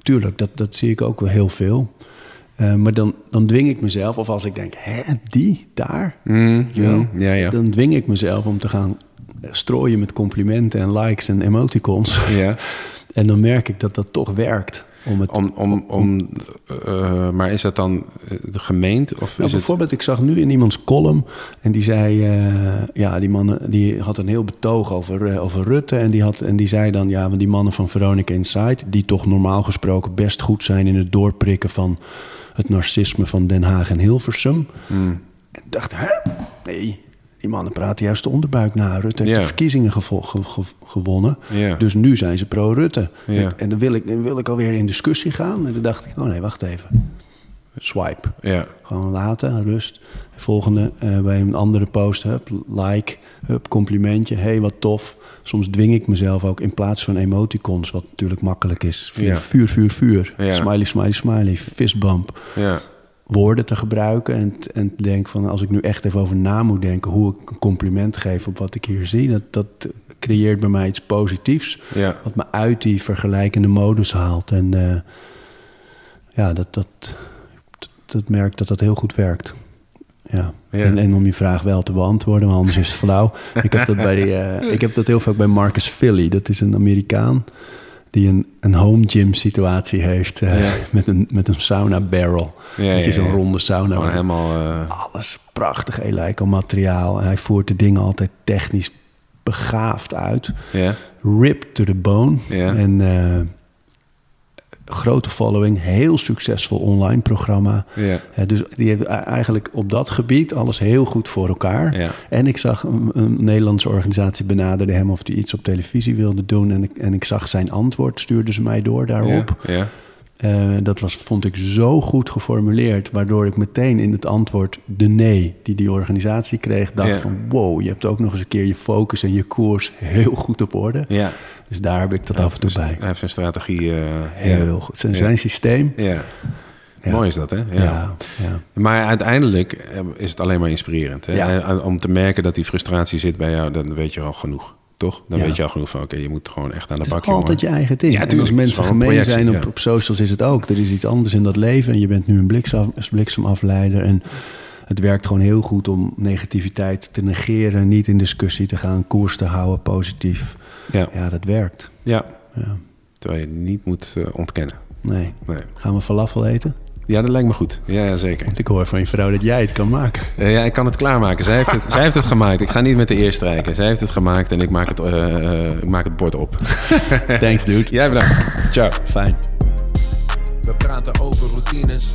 S2: tuurlijk, dat, dat zie ik ook wel heel veel. Maar dan, dan dwing ik mezelf, of als ik denk, hè, die, daar,
S3: Mm,
S2: wel?
S3: mm, ja, ja.
S2: dan dwing ik mezelf om te gaan strooien met complimenten en likes en emoticons.
S3: ja.
S2: En dan merk ik dat dat toch werkt. Om het,
S3: Om, om, om, eh, maar is dat dan eh, de gemeente? Of
S2: Nou,
S3: het,
S2: bijvoorbeeld, ik zag nu in iemands column en die zei, eh, ja, die man die had een heel betoog over, over Rutte en die, had, en die zei dan, ja, maar die mannen van Veronica Insight, die toch normaal gesproken best goed zijn in het doorprikken van het narcisme van Den Haag en Hilversum.
S3: Mm,
S2: En dacht, hè? Nee, die mannen praten juist de onderbuik na. Rutte heeft
S3: Ja.
S2: de verkiezingen gevo- ge- ge- gewonnen.
S3: Ja.
S2: Dus nu zijn ze pro-Rutte.
S3: Ja.
S2: En, en dan, wil ik, dan wil ik alweer in discussie gaan. En dan dacht ik, oh nee, wacht even. Swipe. Gewoon laten, rust. Volgende, eh, bij een andere post, hup, like, hup, complimentje. hey, wat tof. Soms dwing ik mezelf ook in plaats van emoticons, wat natuurlijk makkelijk is. Vuur, vuur, vuur, vuur. Smiley, smiley, smiley. Fistbump
S3: ja.
S2: Woorden te gebruiken. En, en te denken van als ik nu echt even over na moet denken hoe ik een compliment geef op wat ik hier zie, dat, dat creëert bij mij iets positiefs.
S3: Ja.
S2: Wat me uit die vergelijkende modus haalt. En eh, ja, dat, dat, dat, dat merk dat dat heel goed werkt. Ja.
S3: Ja.
S2: En, en om je vraag wel te beantwoorden, want anders is het flauw. ik, heb dat bij eh, ik heb dat heel vaak bij Marcus Philly. Dat is een Amerikaan die een, een home gym situatie heeft eh,
S3: Ja.
S2: met, een, met een sauna barrel.
S3: Ja,
S2: dat
S3: ja,
S2: is een ronde sauna.
S3: Gewoon helemaal... eh,
S2: Alles prachtig Eleiko materiaal. Hij voert de dingen altijd technisch begaafd uit.
S3: ja.
S2: Ripped to the bone. En eh, grote following, heel succesvol online programma.
S3: Ja.
S2: Ja, dus die hebben eigenlijk op dat gebied alles heel goed voor elkaar.
S3: Ja.
S2: En ik zag een, een Nederlandse organisatie benaderde hem of hij iets op televisie wilde doen. En ik, en ik zag zijn antwoord, stuurde ze mij door daarop.
S3: Ja.
S2: Eh, dat was, vond ik zo goed geformuleerd, waardoor ik meteen in het antwoord de nee die die organisatie kreeg, dacht
S3: Ja.
S2: van wow, je hebt ook nog eens een keer je focus en je koers heel goed op orde.
S3: Ja.
S2: Dus daar heb ik dat af en toe bij.
S3: Hij heeft een strategie. eh,
S2: Heel goed. Zijn, zijn systeem.
S3: Ja. Mooi is dat, hè? Ja. Maar uiteindelijk eh, is het alleen maar inspirerend. Hè? Om te merken dat die frustratie zit bij jou, dan weet je al genoeg. Toch? Dan
S5: Ja.
S3: weet je al genoeg van, oké, je moet gewoon echt aan de
S5: Het
S3: bak,
S5: is altijd je
S3: jongen.
S5: eigen ding.
S3: Ja,
S5: en als mensen gemeen zijn op,
S3: ja.
S5: op socials is het ook. Er is iets anders in dat leven en je bent nu een bliksem, bliksemafleider. En het werkt gewoon heel goed om negativiteit te negeren, niet in discussie te gaan, koers te houden, positief.
S3: Ja,
S5: Ja, dat werkt.
S3: ja.
S5: Ja.
S3: terwijl je niet moet eh, ontkennen.
S5: Nee.
S3: Nee.
S5: Gaan we falafel eten?
S3: Ja, dat lijkt me goed. Ja, ja zeker.
S5: Want ik hoor van je vrouw dat jij het kan maken.
S3: Eh, ja, ik kan het klaarmaken. Zij heeft het, zij heeft het gemaakt. Ik ga niet met de eer strijken. Zij heeft het gemaakt en ik maak het, eh, eh, ik maak het bord op.
S5: Thanks, dude.
S3: Jij bedankt. Ciao.
S5: Fijn.
S6: We praten over routines.